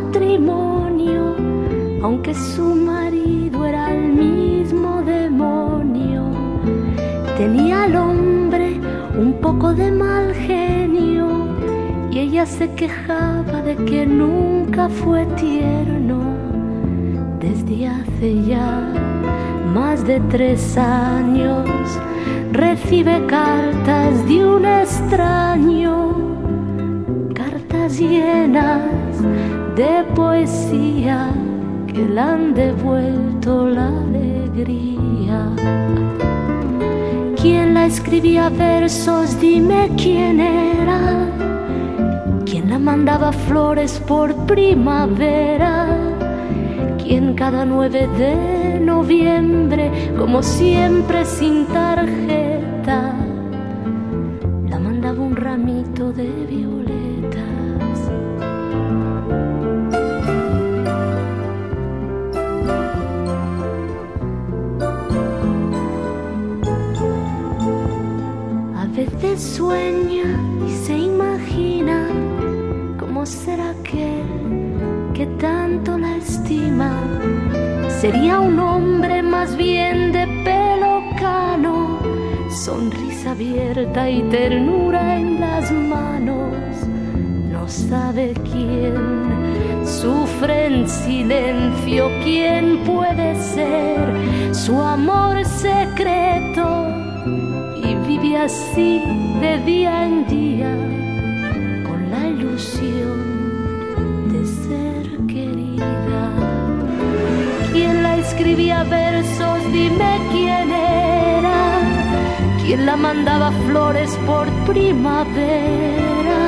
Matrimonio, aunque su marido era el mismo demonio. Tenía al hombre un poco de mal genio y ella se quejaba de que nunca fue tierno. Desde hace ya más de tres años recibe cartas de un extraño cartas llenas de poesía que le han devuelto la alegría. ¿Quién la escribía versos? Dime quién era. ¿Quién la mandaba flores por primavera? ¿Quién cada 9 de noviembre, como siempre sin tarjeta, la mandaba un ramito de violetas. Veces sueña y se imagina cómo será aquel que tanto la estima. Sería un hombre más bien de pelo cano, sonrisa abierta y ternura en las manos. No sabe quién sufre en silencio, quién puede ser su amor secreto así de día en día con la ilusión de ser querida. ¿Quién la escribía versos? Dime quién era. ¿Quién la mandaba flores por primavera?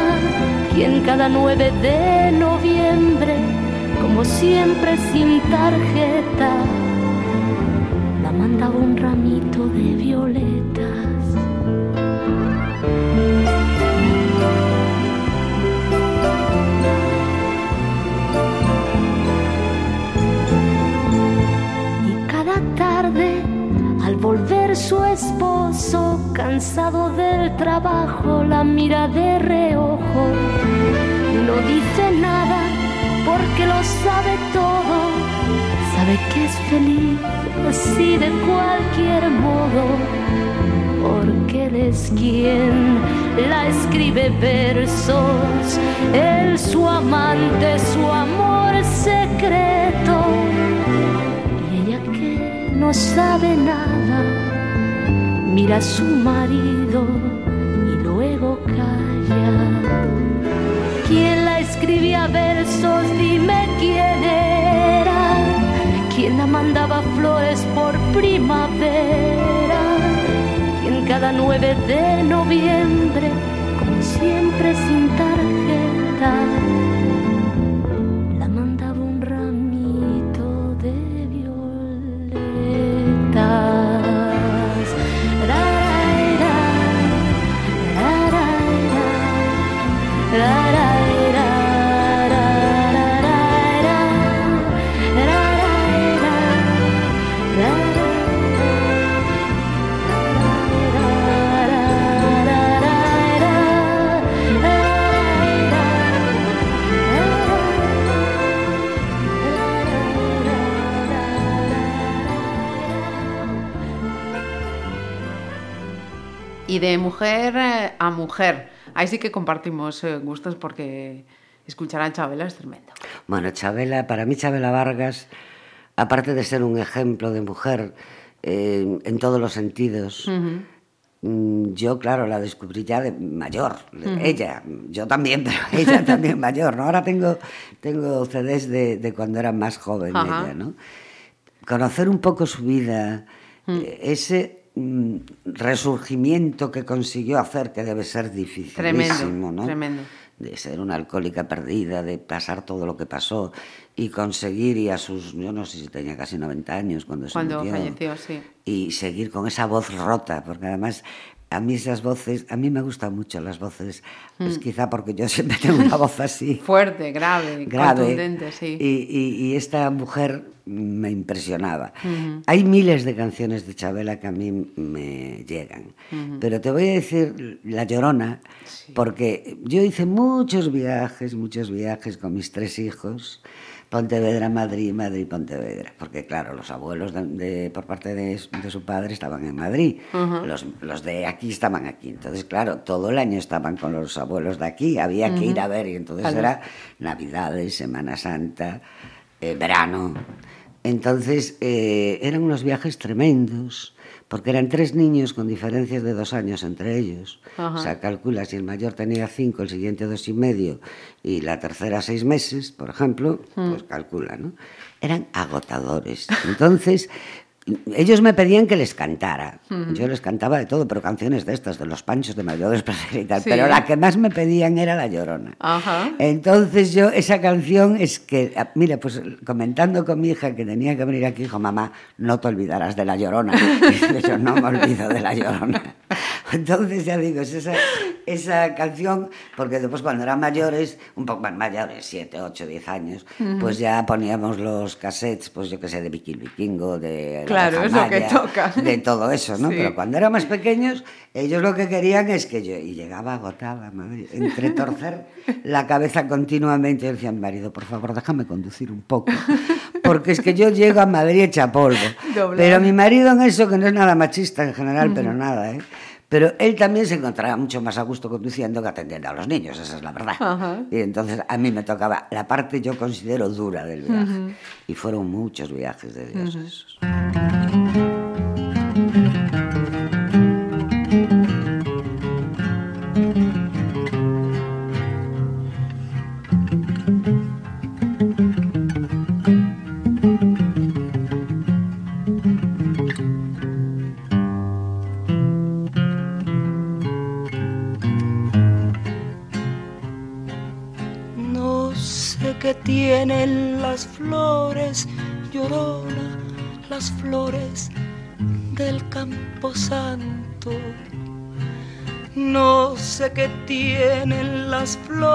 ¿Quién cada 9 de noviembre, como siempre sin tarjeta, la mandaba un ramito de violetas? Y cada tarde, al volver su esposo, cansado del trabajo, la mira de reojo. No dice nada porque lo sabe todo. Sabe que es feliz así de cualquier modo. Él es quien la escribe versos. Él su amante, su amor secreto y ella que no sabe nada mira a su marido y luego calla. ¿Quién la escribía versos? Dime quién era. ¿Quién la mandaba flores por primavera? ¿Quién cada 9 de noviembre, como siempre sin tarjeta, Y de mujer eh, a mujer. Ahí sí que compartimos eh, gustos porque escuchar a Chabela es tremendo. Bueno, Chabela, para mí Chabela Vargas, aparte de ser un ejemplo de mujer eh, en todos los sentidos. Mm, Yo, claro, la descubrí ya de mayor, ella, yo también, pero ella también mayor, ¿no? Ahora tengo, tengo CDs de, de cuando era más joven ella, ¿no? Conocer un poco su vida, eh, ese resurgimiento que consiguió hacer, que debe ser dificilísimo, Tremendo, ¿no? tremendo. de ser una alcohólica perdida, de pasar todo lo que pasó y conseguir, y a sus, yo no sé si tenía casi 90 años cuando se Cuando falleció, sí. y seguir con esa voz rota, porque además a mí esas voces, a mí me gustan mucho las voces, Mm. es quizá porque yo siempre tengo una voz así, Fuerte, grave, grave, contundente, sí. y, y- y esta mujer me impresionaba. Hay miles de canciones de Chabela que a mí me llegan, pero te voy a decir La Llorona, porque yo hice muchos viajes, muchos viajes con mis tres hijos, Pontevedra, Madrid, Madrid, Pontevedra, porque claro, los abuelos de, de- por parte de, de su padre estaban en Madrid, los, los de aquí estaban aquí, entonces claro, todo el año estaban con los abuelos de aquí, había que ir a ver. Y entonces Claro. era Navidades, Semana Santa, eh, verano. Entonces eh, eran unos viajes tremendos, porque eran tres niños con diferencias de dos años entre ellos. Ajá. O sea, calcula, si el mayor tenía cinco, el siguiente dos y medio, y la tercera seis meses, por ejemplo, pues calcula, ¿no? Eran agotadores. Entonces, ellos me pedían que les cantara. Yo les cantaba de todo, pero canciones de estas, de los panchos de mayores y tal. Sí. Pero la que más me pedían era La Llorona. Ajá. Entonces yo, esa canción es que, ah, mira, pues comentando con mi hija que tenía que venir aquí, dijo, mamá, no te olvidarás de La Llorona. Y yo no me olvido de La Llorona. Entonces ya digo, es esa, esa canción, porque después cuando eran mayores, un poco más mayores, 7, 8, 10 años, pues ya poníamos los cassettes, pues yo qué sé, de Vicky Vikingo, de... La Claro, Oveja es lo que toca. De todo eso, ¿no? Sí. Pero cuando eran más pequeños, ellos lo que querían es que yo, y llegaba agotada, madre, entre torcer la cabeza continuamente, yo decía a mi marido, por favor, déjame conducir un poco, porque es que yo llego a Madrid hecha polvo. Doblada. Pero mi marido en eso, que no es nada machista en general, pero nada, ¿eh? Pero él también se encontraba mucho más a gusto conduciendo que atendiendo a los niños, esa es la verdad. Ajá. Y entonces a mí me tocaba la parte yo considero dura del viaje. Y fueron muchos viajes de Dios las flores,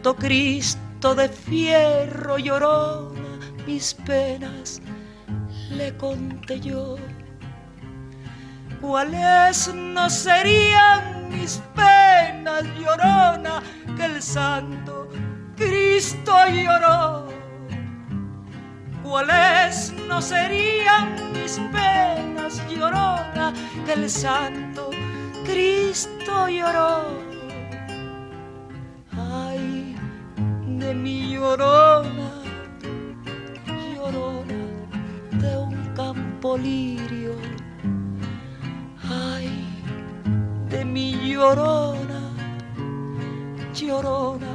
santo Cristo de fierro llorona mis penas le conté yo ¿Cuáles no serían mis penas, llorona, que el santo Cristo lloró? ¿Cuáles no serían mis penas, llorona, que el santo Cristo lloró? De mi llorona, llorona de un campo lirio. Ay, de mi llorona, llorona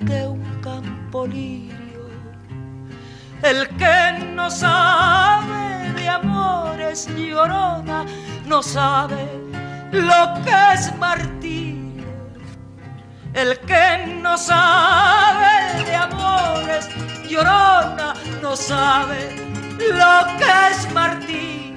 de un campo lirio. El que no sabe de amores llorona, no sabe lo que es martirio. El que no sabe de amores llorona, no sabe lo que es martirio.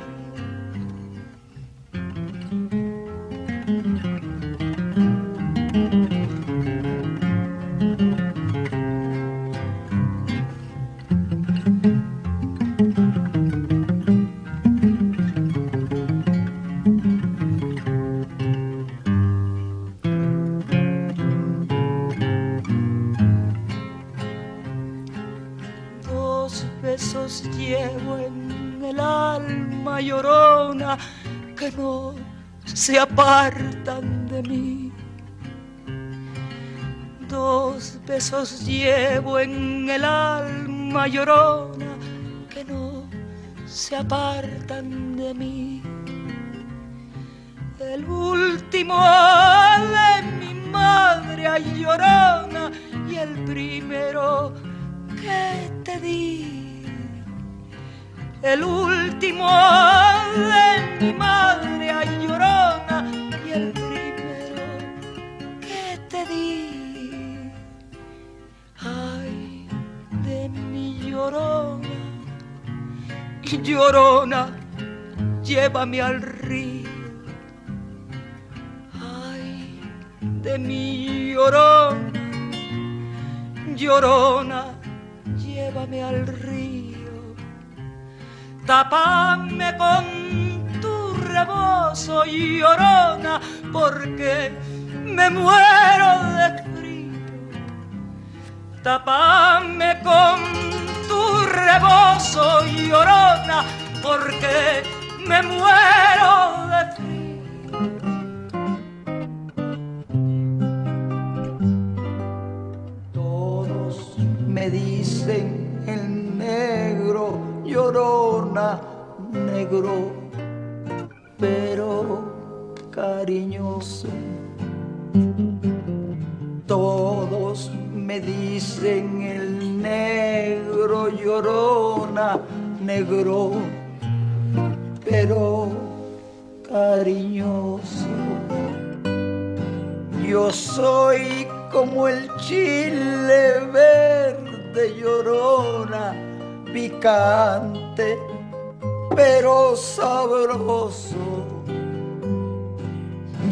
Se apartan de mí. Dos besos llevo en el alma llorona que no se apartan de mí. El último de mi madre llorona y el primero que te di. El último de mi madre ay, llorona y el primero que te di. Ay, de mi llorona llorona, llévame al río. Ay, de mi llorona, llorona, llévame al río. Tápame con tu rebozo, llorona, porque me muero de frío. Tápame con tu rebozo, llorona, porque me muero de frío. Todos me dicen llorona, negro, pero cariñoso. Todos me dicen el negro, llorona, negro, pero cariñoso. Yo soy como el chile verde llorona, picante, pero sabroso.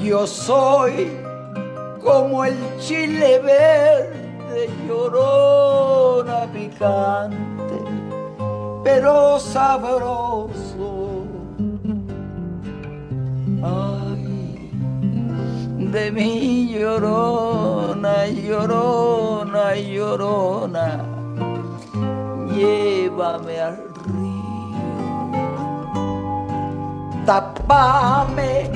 Yo soy como el chile verde llorona, picante, pero sabroso. Ay, de mi llorona, llorona, llorona, llévame al río, tapame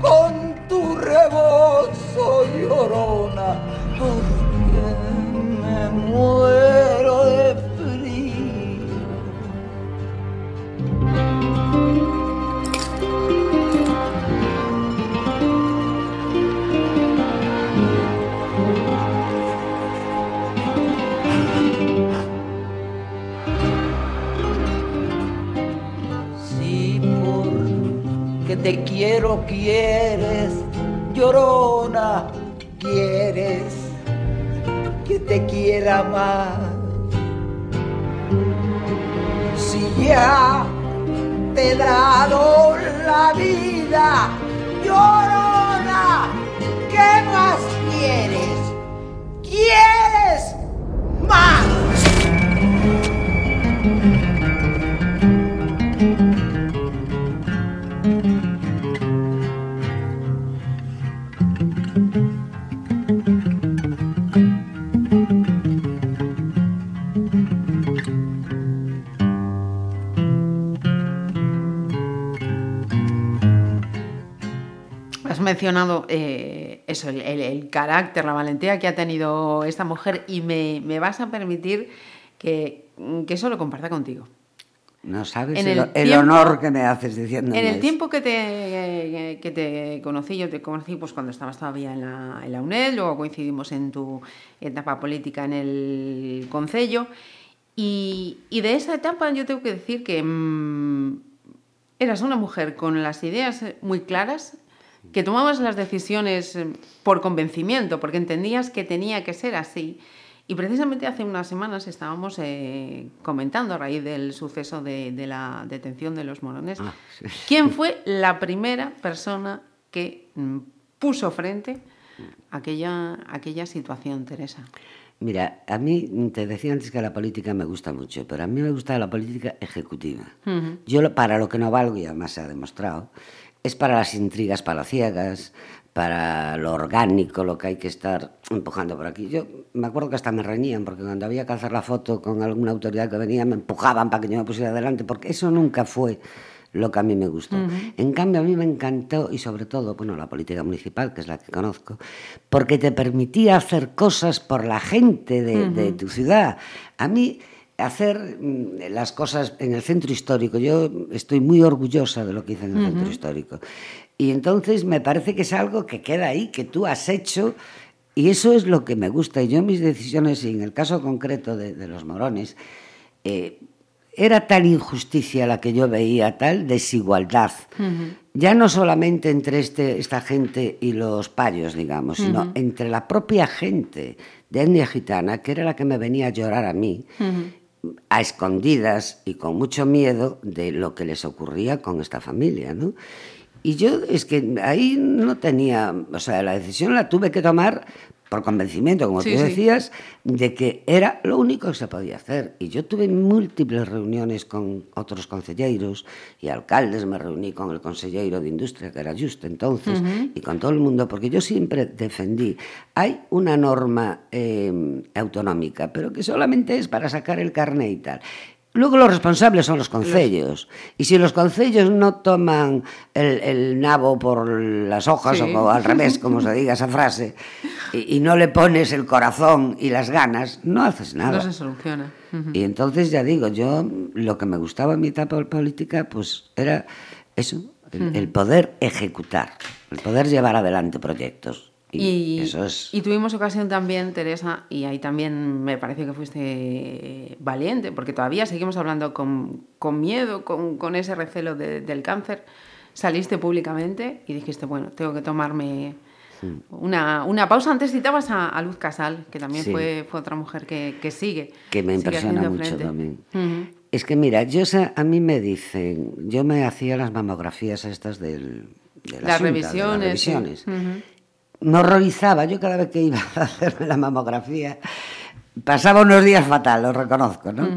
con tu rebozo, llorona, porque me muero de frío. Porque te quiero, quieres, llorona, quieres que te quiera más. Si ya te he dado la vida, llorona, ¿qué más quieres? ¿Quieres mencionado eh, eso, el, el- el carácter, la valentía que ha tenido esta mujer y me, me vas a permitir que, que eso lo comparta contigo. No sabes En el, el tiempo- honor que me haces diciendo En el tiempo que te, que te conocí, yo te conocí pues cuando estabas todavía en la, en la UNED, luego coincidimos en tu etapa política en el Concello, y, y de esa etapa yo tengo que decir que mm, eras una mujer con las ideas muy claras, que tomabas las decisiones eh, por convencimiento, porque entendías que tenía que ser así. Y precisamente hace unas semanas estábamos eh, comentando a raíz del suceso de, de la detención de los morones, Ah, sí. quién fue la primera persona que mm, puso frente a aquella, a aquella situación, Teresa. Mira, a mí te decía antes que la política me gusta mucho, pero a mí me gusta la política ejecutiva. Ujú. Yo lo- para lo que no valgo, y además se ha demostrado, es para las intrigas palaciegas, para lo orgánico, lo que hay que estar empujando por aquí. Yo me acuerdo que hasta me reñían, porque cuando había que hacer la foto con alguna autoridad que venía, me empujaban para que yo me pusiera adelante, porque eso nunca fue lo que a mí me gustó. En cambio, a mí me encantó, y sobre todo, bueno, la política municipal, que es la que conozco, porque te permitía hacer cosas por la gente de, de tu ciudad. A mí, hacer mm, las cosas en el centro histórico, yo estoy muy orgullosa de lo que hice en el centro histórico. Y entonces me parece que es algo que queda ahí, que tú has hecho, y eso es lo que me gusta. Y yo mis decisiones, y en el caso concreto de, de los morones, eh, era tal injusticia la que yo veía, tal desigualdad, ya no solamente entre este, esta gente y los payos, digamos, sino entre la propia gente de etnia gitana, que era la que me venía a llorar a mí, a escondidas y con mucho miedo de lo que les ocurría con esta familia, ¿no? Y yo es que ahí no tenía, o sea, la decisión la tuve que tomar por convencimiento, como Sí, tú sí. decías, de que era lo único que se podía hacer. Y yo tuve múltiples reuniones con otros concelleiros y alcaldes, me reuní con el consellero de Industria, que era justo entonces, y con todo el mundo, porque yo siempre defendí, hay una norma eh, autonómica, pero que solamente es para sacar el carné y tal. Luego los responsables son los concellos. Y si los concellos no toman el, el nabo por las hojas Sí. o al revés, como se diga esa frase, y, y no le pones el corazón y las ganas, no haces nada. No se soluciona. Y entonces ya digo, yo lo que me gustaba en mi etapa política, pues era eso, el, el poder ejecutar, el poder llevar adelante proyectos. Y, Y, eso es... y tuvimos ocasión también, Teresa, y ahí también me parece que fuiste eh, valiente, porque todavía seguimos hablando con, con miedo, con, con ese recelo de- del cáncer. Saliste públicamente y dijiste, bueno, tengo que tomarme una, una pausa. Antes citabas a, a Luz Casal, que también Sí. fue, fue otra mujer que, que sigue. que me impresiona mucho frente. también. Ujú. Es que mira, yo a mí me dicen, yo me hacía las mamografías estas del, de la Las de revisiones. las sí. revisiones. Ujú. Me horrorizaba, yo cada vez que iba a hacerme la mamografía, pasaba unos días fatal, lo reconozco, ¿no?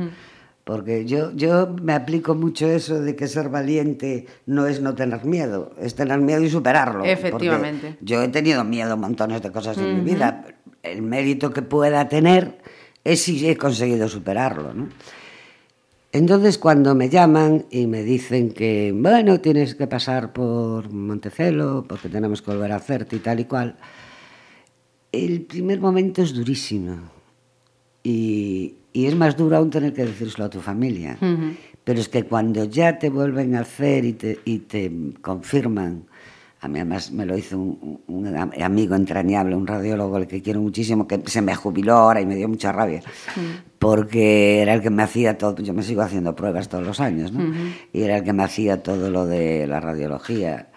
Porque yo, yo me aplico mucho eso de que ser valiente no es no tener miedo, es tener miedo y superarlo. porque Efectivamente. Yo he tenido miedo a montones de cosas en mi vida. El mérito que pueda tener es si he conseguido superarlo, ¿no? Entonces cuando me llaman y me dicen que, bueno, tienes que pasar por Montecelo porque tenemos que volver a hacerte y tal y cual, el primer momento es durísimo. Y, y es más duro aún tener que decírselo a tu familia. Pero es que cuando ya te vuelven a hacer y te, y te confirman, a mí además me lo hizo un, un am- amigo entrañable, un radiólogo al que quiero muchísimo, que se me jubiló ahora y me dio mucha rabia, porque era el que me hacía todo, yo me sigo haciendo pruebas todos los años, ¿no? Y era el que me hacía todo lo de la radiología.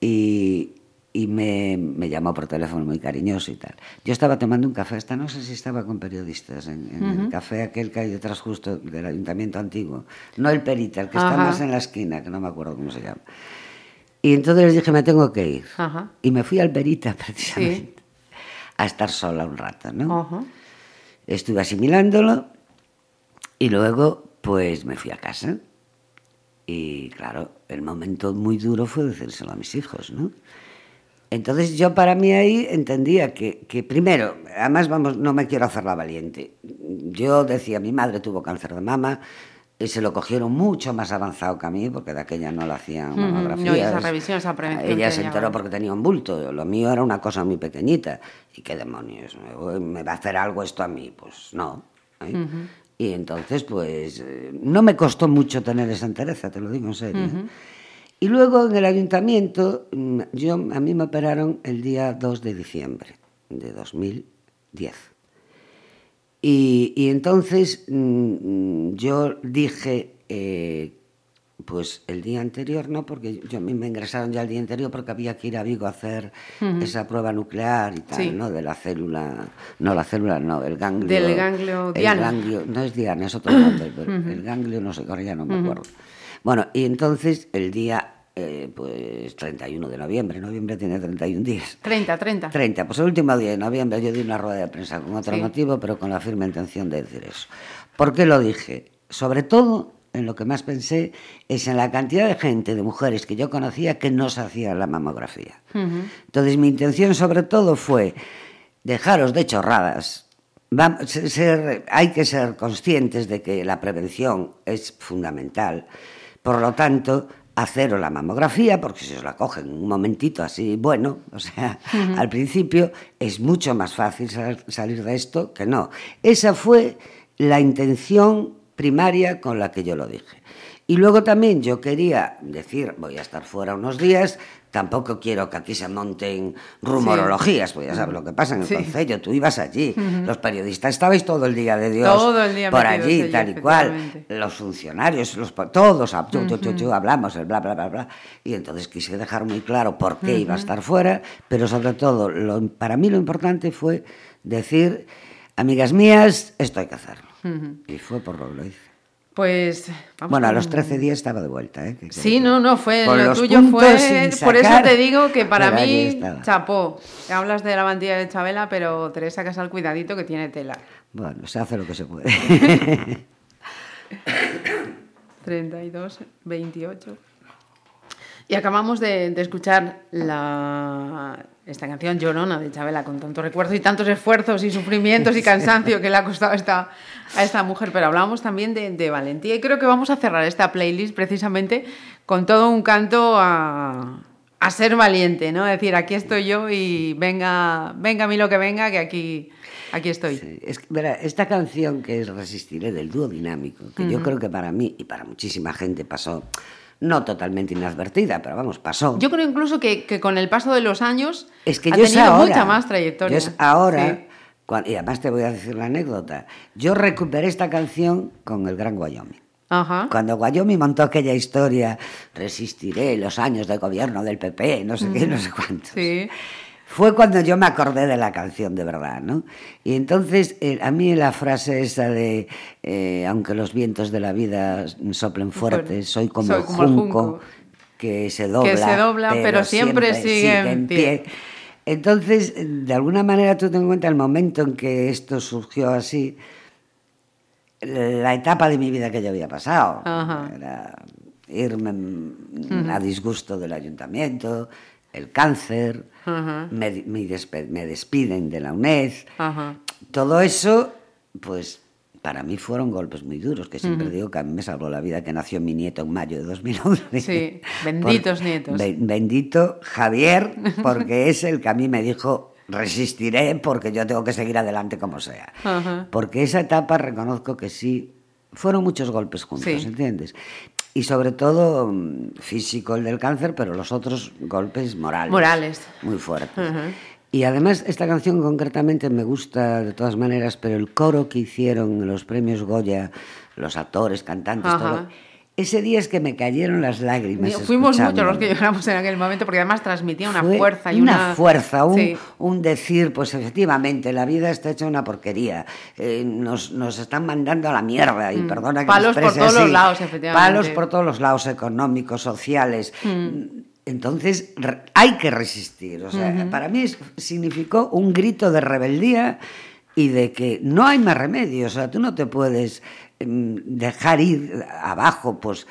Y, y me, me llamó por teléfono muy cariñoso y tal. Yo estaba tomando un café, esta no sé si estaba con periodistas, en, en el café aquel que hay detrás justo del ayuntamiento antiguo, no el Perita, el que está más en la esquina, que no me acuerdo cómo se llama. Y entonces les dije, me tengo que ir. Ajá. Y me fui al Perita, precisamente, a estar sola un rato, ¿no? Ajá. Estuve asimilándolo y luego pues me fui a casa. Y claro, el momento muy duro fue decírselo a mis hijos, ¿no? Entonces yo para mí ahí entendía que, que primero, además vamos, no me quiero hacer la valiente. Yo decía, mi madre tuvo cáncer de mama, eh, se lo cogieron mucho más avanzado que a mí, porque de aquella no lo hacían Ujú, mamografías. no, y esa revisión, esa prevención Ella se enteró porque tenía un bulto. Lo mío era una cosa muy pequeñita. ¿Y qué demonios? ¿Me- ¿Me va a hacer algo esto a mí? Pues no. ¿eh? Y entonces, pues, eh, no me costó mucho tener esa entereza, te lo digo en serio. ¿eh? Y luego en el ayuntamiento, mm, yo, a mí me operaron el día 2 de diciembre de 2010. Y, y entonces mm, yo dije, eh, pues el día anterior no, porque yo, a mí me ingresaron ya el día anterior porque había que ir a Vigo a hacer esa prueba nuclear y tal, Sí. ¿no? De la célula, no la célula, no, el ganglio. Del ganglio el diana. ganglio- no es diana, es otro nombre, pero el ganglio no sé, ahora ya no me acuerdo. Bueno, y entonces el día, eh, pues 31 de noviembre, noviembre tiene 31 días. 30, 30. 30, pues el último día de noviembre yo di una rueda de prensa con otro Sí. motivo, pero con la firme intención de decir eso. ¿Por qué lo dije? Sobre todo, en lo que más pensé, es en la cantidad de gente, de mujeres que yo conocía que no se hacía la mamografía. Entonces mi intención sobre todo fue dejaros de chorradas. Ser- hay que ser conscientes de que la prevención es fundamental. Por lo tanto, haceros la mamografía, porque si os la cogen un momentito así, bueno, o sea, al principio es mucho más fácil sal- salir de esto que no. Esa fue la intención primaria con la que yo lo dije. Y luego también yo quería decir, voy a estar fuera unos días, tampoco quiero que aquí se monten rumorologías, pues ya sabes lo que pasa en el Sí. Concello, tú ibas allí, los periodistas estabais todo el día de Dios Todo el día por allí, allí, tal y cual, los funcionarios, los, todos, yo, yo, yo, yo, hablamos, el bla, bla, bla, bla, y entonces quise dejar muy claro por qué iba a estar fuera, pero sobre todo, lo- para mí lo importante fue decir, amigas mías, esto hay que hacerlo. Y fue por lo que lo hice. Pues. vamos Bueno, a los 13 días estaba de vuelta, ¿eh? Que- Sí, no, no, fue Con lo los tuyo fue. Por eso te digo que para mí, chapó. Hablas de la bandilla de Chabela, pero Teresa Casal, cuidadito que tiene tela. Bueno, se hace lo que se puede. 32, 28. Y acabamos de, de escuchar la, esta canción Llorona de Chabela con tantos recuerdos y tantos esfuerzos y sufrimientos y cansancio que le ha costado a esta, a esta mujer. Pero hablábamos también de, de valentía y creo que vamos a cerrar esta playlist precisamente con todo un canto a, a ser valiente, ¿no? Es decir, aquí estoy yo y venga, venga a mí lo que venga, que aquí, aquí estoy. Es que, verá, esta canción que es Resistiré del dúo dinámico, que yo creo que para mí y para muchísima gente pasó, no totalmente inadvertida, pero vamos, pasó. Yo creo incluso que, que con el paso de los años es que ha yo tenido ahora, mucha más trayectoria. Yo es ahora, Sí. cua- y además te voy a decir la anécdota, yo recuperé esta canción con el Gran Wyoming. Ajá. Cuando Wyoming montó aquella historia, resistiré los años de gobierno del PP, no sé qué, no sé cuánto. Sí. Fue cuando yo me acordé de la canción de verdad, ¿no? Y entonces eh, a mí la frase esa de, eh, aunque los vientos de la vida soplen fuertes, soy como, Soy el, como el junco junco. que se dobla, se dobla, pero siempre sigue en pie. Entonces, de alguna manera tú ten en cuenta el momento en que esto surgió así, la etapa de mi vida que yo había pasado. Ajá. Era irme a disgusto del ayuntamiento, el cáncer, Ajá. me, di- me despe- me despiden de la UNED. Ajá. Todo eso, pues para mí fueron golpes muy duros, que siempre Ujú. digo que a mí me salvó la vida que nació mi nieto en mayo de 2011. Sí, benditos Por- nietos. ben- bendito Javier, porque es el que a mí me dijo, resistiré porque yo tengo que seguir adelante como sea. Porque esa etapa reconozco que sí, fueron muchos golpes juntos, Sí. ¿entiendes? Y sobre todo mm, físico el del cáncer, pero los otros golpes morales. Morales. Muy fuertes. Y además esta canción concretamente me gusta de todas maneras, pero el coro que hicieron los premios Goya, los actores, cantantes, Ajá. todo, ese día es que me cayeron las lágrimas. Fuimos muchos los que lloramos en aquel momento porque además transmitía una Fue fuerza y una, fuerza, un, Sí. un decir, pues efectivamente, la vida está hecha una porquería, eh, nos, nos están mandando a la mierda, y Mm. perdona que Palos por todos los lados, efectivamente. Palos por todos los lados, económicos, sociales. Mm. Entonces, hay que resistir. O sea, para mí significó un grito de rebeldía y de que no hay más remedio. O sea, tú no te puedes em, dejar ir abajo, pues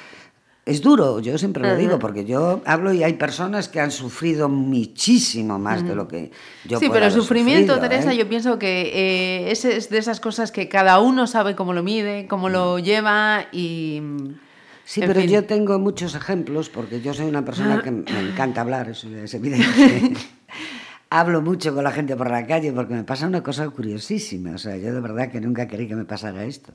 es duro, yo siempre lo digo, porque yo hablo y hay personas que han sufrido muchísimo más de lo que yo sí, pero el sufrimiento, sufrido, Teresa, ¿eh? yo pienso que eh, es, es de esas cosas que cada uno sabe cómo lo mide, cómo lo lleva y... Sí, pero fin. yo tengo muchos ejemplos, porque yo soy una persona que me encanta hablar, eso es evidente. Hablo mucho con la gente por la calle porque me pasa una cosa curiosísima. O sea, yo de verdad que nunca quería que me pasara esto.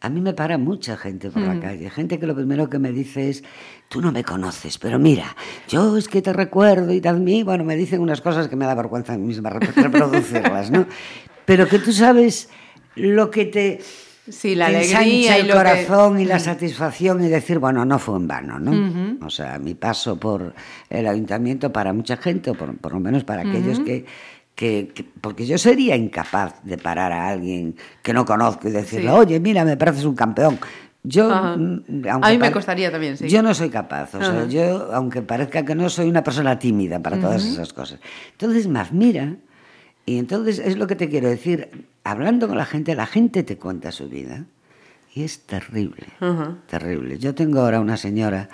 A mí me para mucha gente por la calle, gente que lo primero que me dice es, tú no me conoces, pero mira, yo es que te recuerdo y y bueno, me dicen unas cosas que me da vergüenza a mí misma rep- reproducirlas, ¿no? Pero que tú sabes lo que te, Sí, la alegría y el lo que- corazón y la satisfacción y decir, bueno, no fue en vano, ¿no? O sea, mi paso por el ayuntamiento para mucha gente, o por, por lo menos para aquellos que, que, que- Porque yo sería incapaz de parar a alguien que no conozco y decirle, Sí. oye, mira, me pareces un campeón. Yo, Ajá. mm, A mí me costaría también, sí. Yo no soy capaz, o sea, yo, aunque parezca que no, soy una persona tímida para todas esas cosas. Entonces me admira y entonces es lo que te quiero decir, hablando con la gente, la gente te cuenta su vida y es terrible, Ajá. terrible. Yo tengo ahora una señora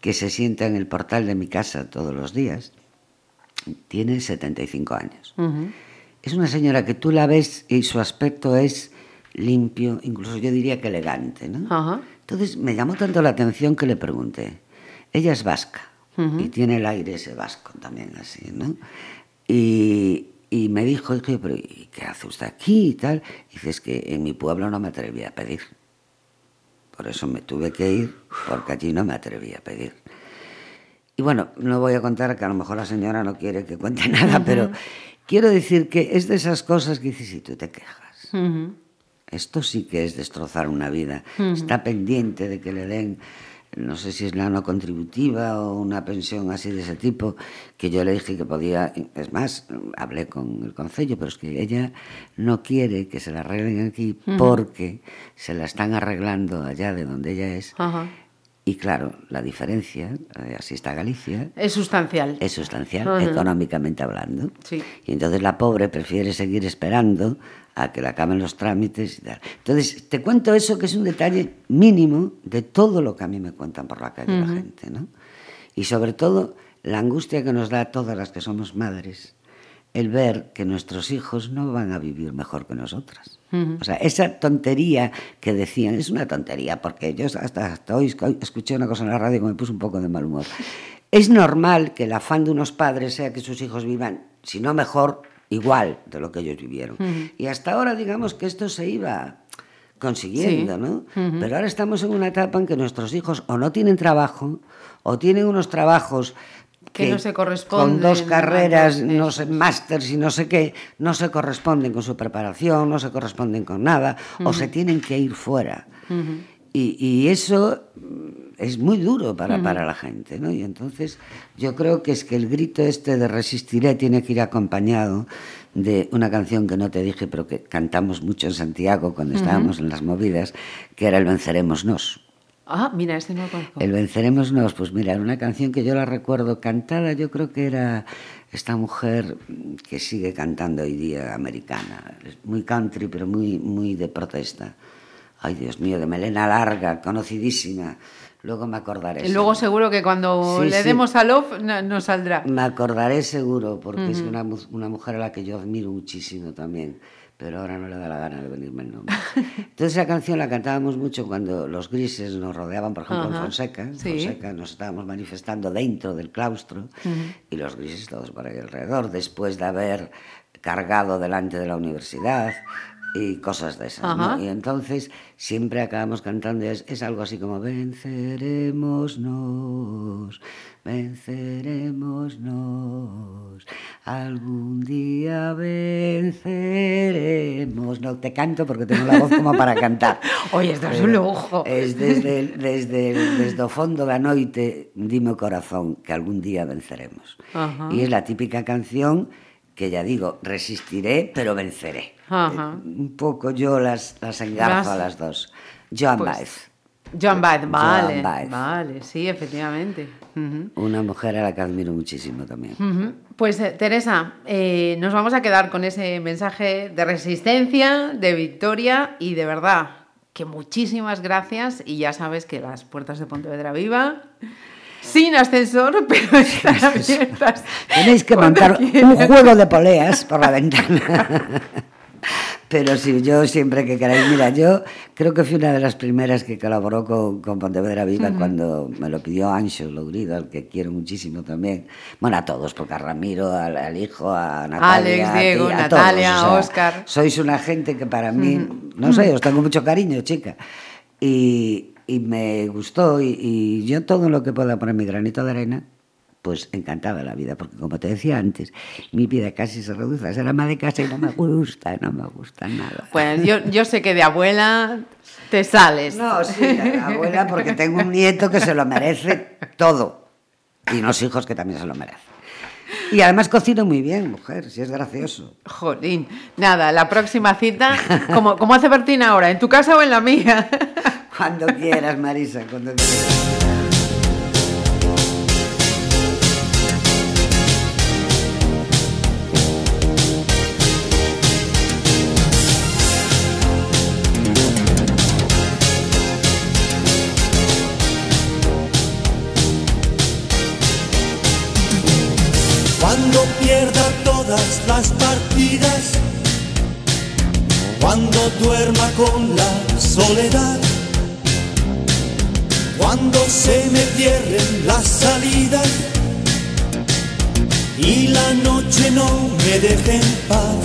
que se sienta en el portal de mi casa todos los días, tiene 75 años. Ujú. Es una señora que tú la ves y su aspecto es limpio, incluso yo diría que elegante, ¿no? Ajá. Entonces me llamó tanto la atención que le pregunté. Ella es vasca y tiene el aire ese vasco también así, ¿no? Y, y me dijo, pero ¿y qué hace usted aquí y tal? Y dice, es que en mi pueblo no me atreví a pedir. Por eso me tuve que ir, porque allí no me atreví a pedir. Y bueno, no voy a contar que a lo mejor la señora no quiere que cuente nada, pero quiero decir que es de esas cosas que dices, si tú te quejas. Ujú. Esto sí que es destrozar una vida. Está pendiente de que le den, no sé si es la no contributiva o una pensión así de ese tipo, que yo le dije que podía, es más, hablé con el concello, pero es que ella no quiere que se la arreglen aquí porque se la están arreglando allá de donde ella es. Y claro, la diferencia, eh, así está Galicia, Es sustancial. es sustancial, económicamente hablando. Sí. Y entonces la pobre prefiere seguir esperando a que le acaben los trámites y tal. Entonces, te cuento eso que es un detalle mínimo de todo lo que a mí me cuentan por la calle la gente, ¿no? Y sobre todo, la angustia que nos da a todas las que somos madres, el ver que nuestros hijos no van a vivir mejor que nosotras. O sea, esa tontería que decían, es una tontería, porque yo hasta, hasta hoy escu- escuché una cosa en la radio que me puso un poco de mal humor. Es normal que el afán de unos padres sea que sus hijos vivan, si no mejor, igual de lo que ellos vivieron. Y hasta ahora, digamos que esto se iba consiguiendo, Sí. ¿no? Pero ahora estamos en una etapa en que nuestros hijos o no tienen trabajo, o tienen unos trabajos Que no se Con corresponden, dos carreras, ¿no? no sé, másters y no sé qué, no se corresponden con su preparación, no se corresponden con nada, o se tienen que ir fuera. Y, y eso mm, es muy duro para, para la gente, ¿no? Y entonces yo creo que es que el grito este de resistiré tiene que ir acompañado de una canción que no te dije, pero que cantamos mucho en Santiago cuando estábamos en las movidas, que era el Vencerémonos. Ah, mira, este no lo conozco. El Vencerémonos, pues mira, era una canción que yo la recuerdo cantada, yo creo que era esta mujer que sigue cantando hoy día, americana, es muy country, pero muy, muy de protesta. Ay, Dios mío, de melena larga, conocidísima. Luego me acordaré. Y luego seguro. que cuando Sí, le sí. demos al off no, no saldrá. Me acordaré seguro, porque es una, una mujer a la que yo admiro muchísimo también, pero ahora no le da la gana de venirme el nombre. Entonces esa canción la cantábamos mucho cuando los grises nos rodeaban, por ejemplo, en Ajá, Fonseca. En sí. Fonseca nos estábamos manifestando dentro del claustro y los grises todos por ahí alrededor, después de haber cargado delante de la universidad y cosas de esas. ¿no? Y entonces siempre acabamos cantando, es, es algo así como venceremos nos, venceremos nos, algún día venceremos. No te canto porque tengo la voz como para cantar. Oye, esto es un lujo. Es desde, desde, desde o fondo da noite, dime o corazón, que algún día venceremos. Ajá. Y es la típica canción que ya digo, resistiré, pero venceré. Ajá. Eh, Un poco yo las, las engarzo a las dos. Joan Pues, Baez, Joan Baez, vale. Joan Baez. Vale, sí, efectivamente. Una mujer a la que admiro muchísimo también. Pues eh, Teresa, eh, nos vamos a quedar con ese mensaje de resistencia, de victoria y de verdad. que muchísimas gracias y ya sabes que las puertas de Pontevedra Viva, sin ascensor, pero están abiertas. Tenéis que montar un juego de poleas por la ventana. Pero sí, yo siempre que queráis, mira, yo creo que fui una de las primeras que colaboró con, con Pontevedra Viva cuando me lo pidió Ancho Logrido, al que quiero muchísimo también. Bueno, a todos, porque a Ramiro, al, al hijo, a Natalia, Alex, Diego, a ti, a Natalia, todos, o sea, Óscar. Sois una gente que para mí, no sé, os tengo mucho cariño, chica. Y, y me gustó, y, y yo todo lo que pueda poner mi granito de arena, pues encantada la vida, porque como te decía antes, mi vida casi se reduce a ser ama de casa y no me gusta, no me gusta nada. Bueno, yo, yo sé que de abuela te sales. No, sí, la abuela, porque tengo un nieto que se lo merece todo. Y unos hijos que también se lo merecen. Y además cocino muy bien, mujer, si es gracioso. Jolín. Nada, la próxima cita, como, como hace Bertina ahora, ¿en tu casa o en la mía? Cuando quieras, Marisa, cuando quieras. Cuando pierda todas las partidas, cuando duerma con la soledad, cuando se me cierren las salidas y la noche no me deje en paz,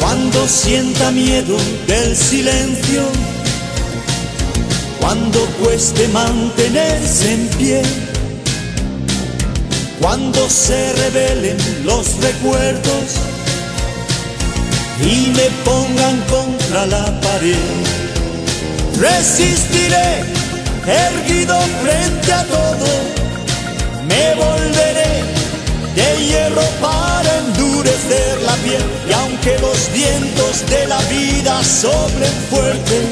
cuando sienta miedo del silencio, cuando cueste mantenerse en pie cuando se revelen los recuerdos y me pongan contra la pared. Resistiré erguido frente a todo, me volveré de hierro para endurecer la piel y aunque los vientos de la vida soplen fuerte,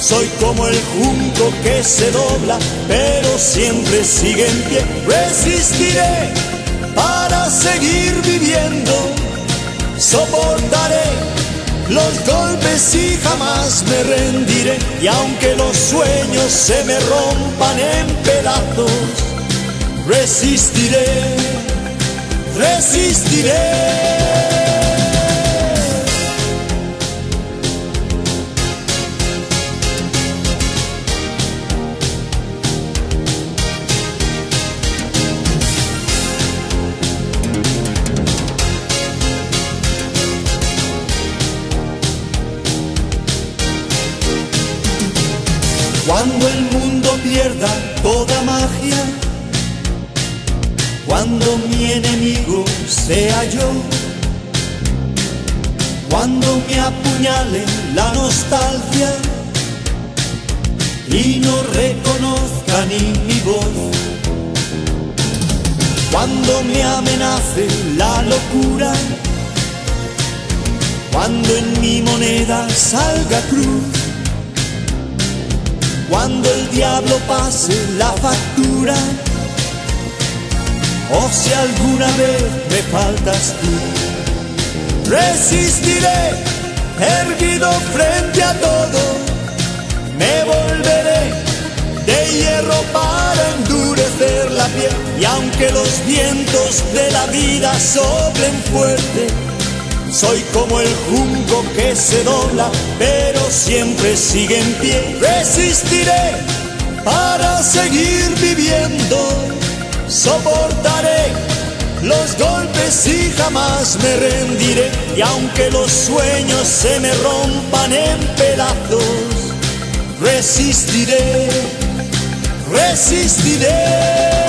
soy como el junco que se dobla, pero siempre sigue en pie. Resistiré para seguir viviendo. Soportaré los golpes y jamás me rendiré. Y aunque los sueños se me rompan en pedazos, resistiré, resistiré. Cuando el mundo pierda toda magia, cuando mi enemigo sea yo, cuando me apuñale la nostalgia y no reconozca ni mi voz, cuando me amenace la locura, cuando en mi moneda salga cruz cuando el diablo pase la factura, o si alguna vez me faltas tú, resistiré erguido frente a todo, me volveré de hierro para endurecer la piel, y aunque los vientos de la vida soplen fuerte, soy como el junco que se dobla, pero siempre sigue en pie. Resistiré para seguir viviendo. Soportaré los golpes y jamás me rendiré. Y aunque los sueños se me rompan en pedazos, resistiré, resistiré.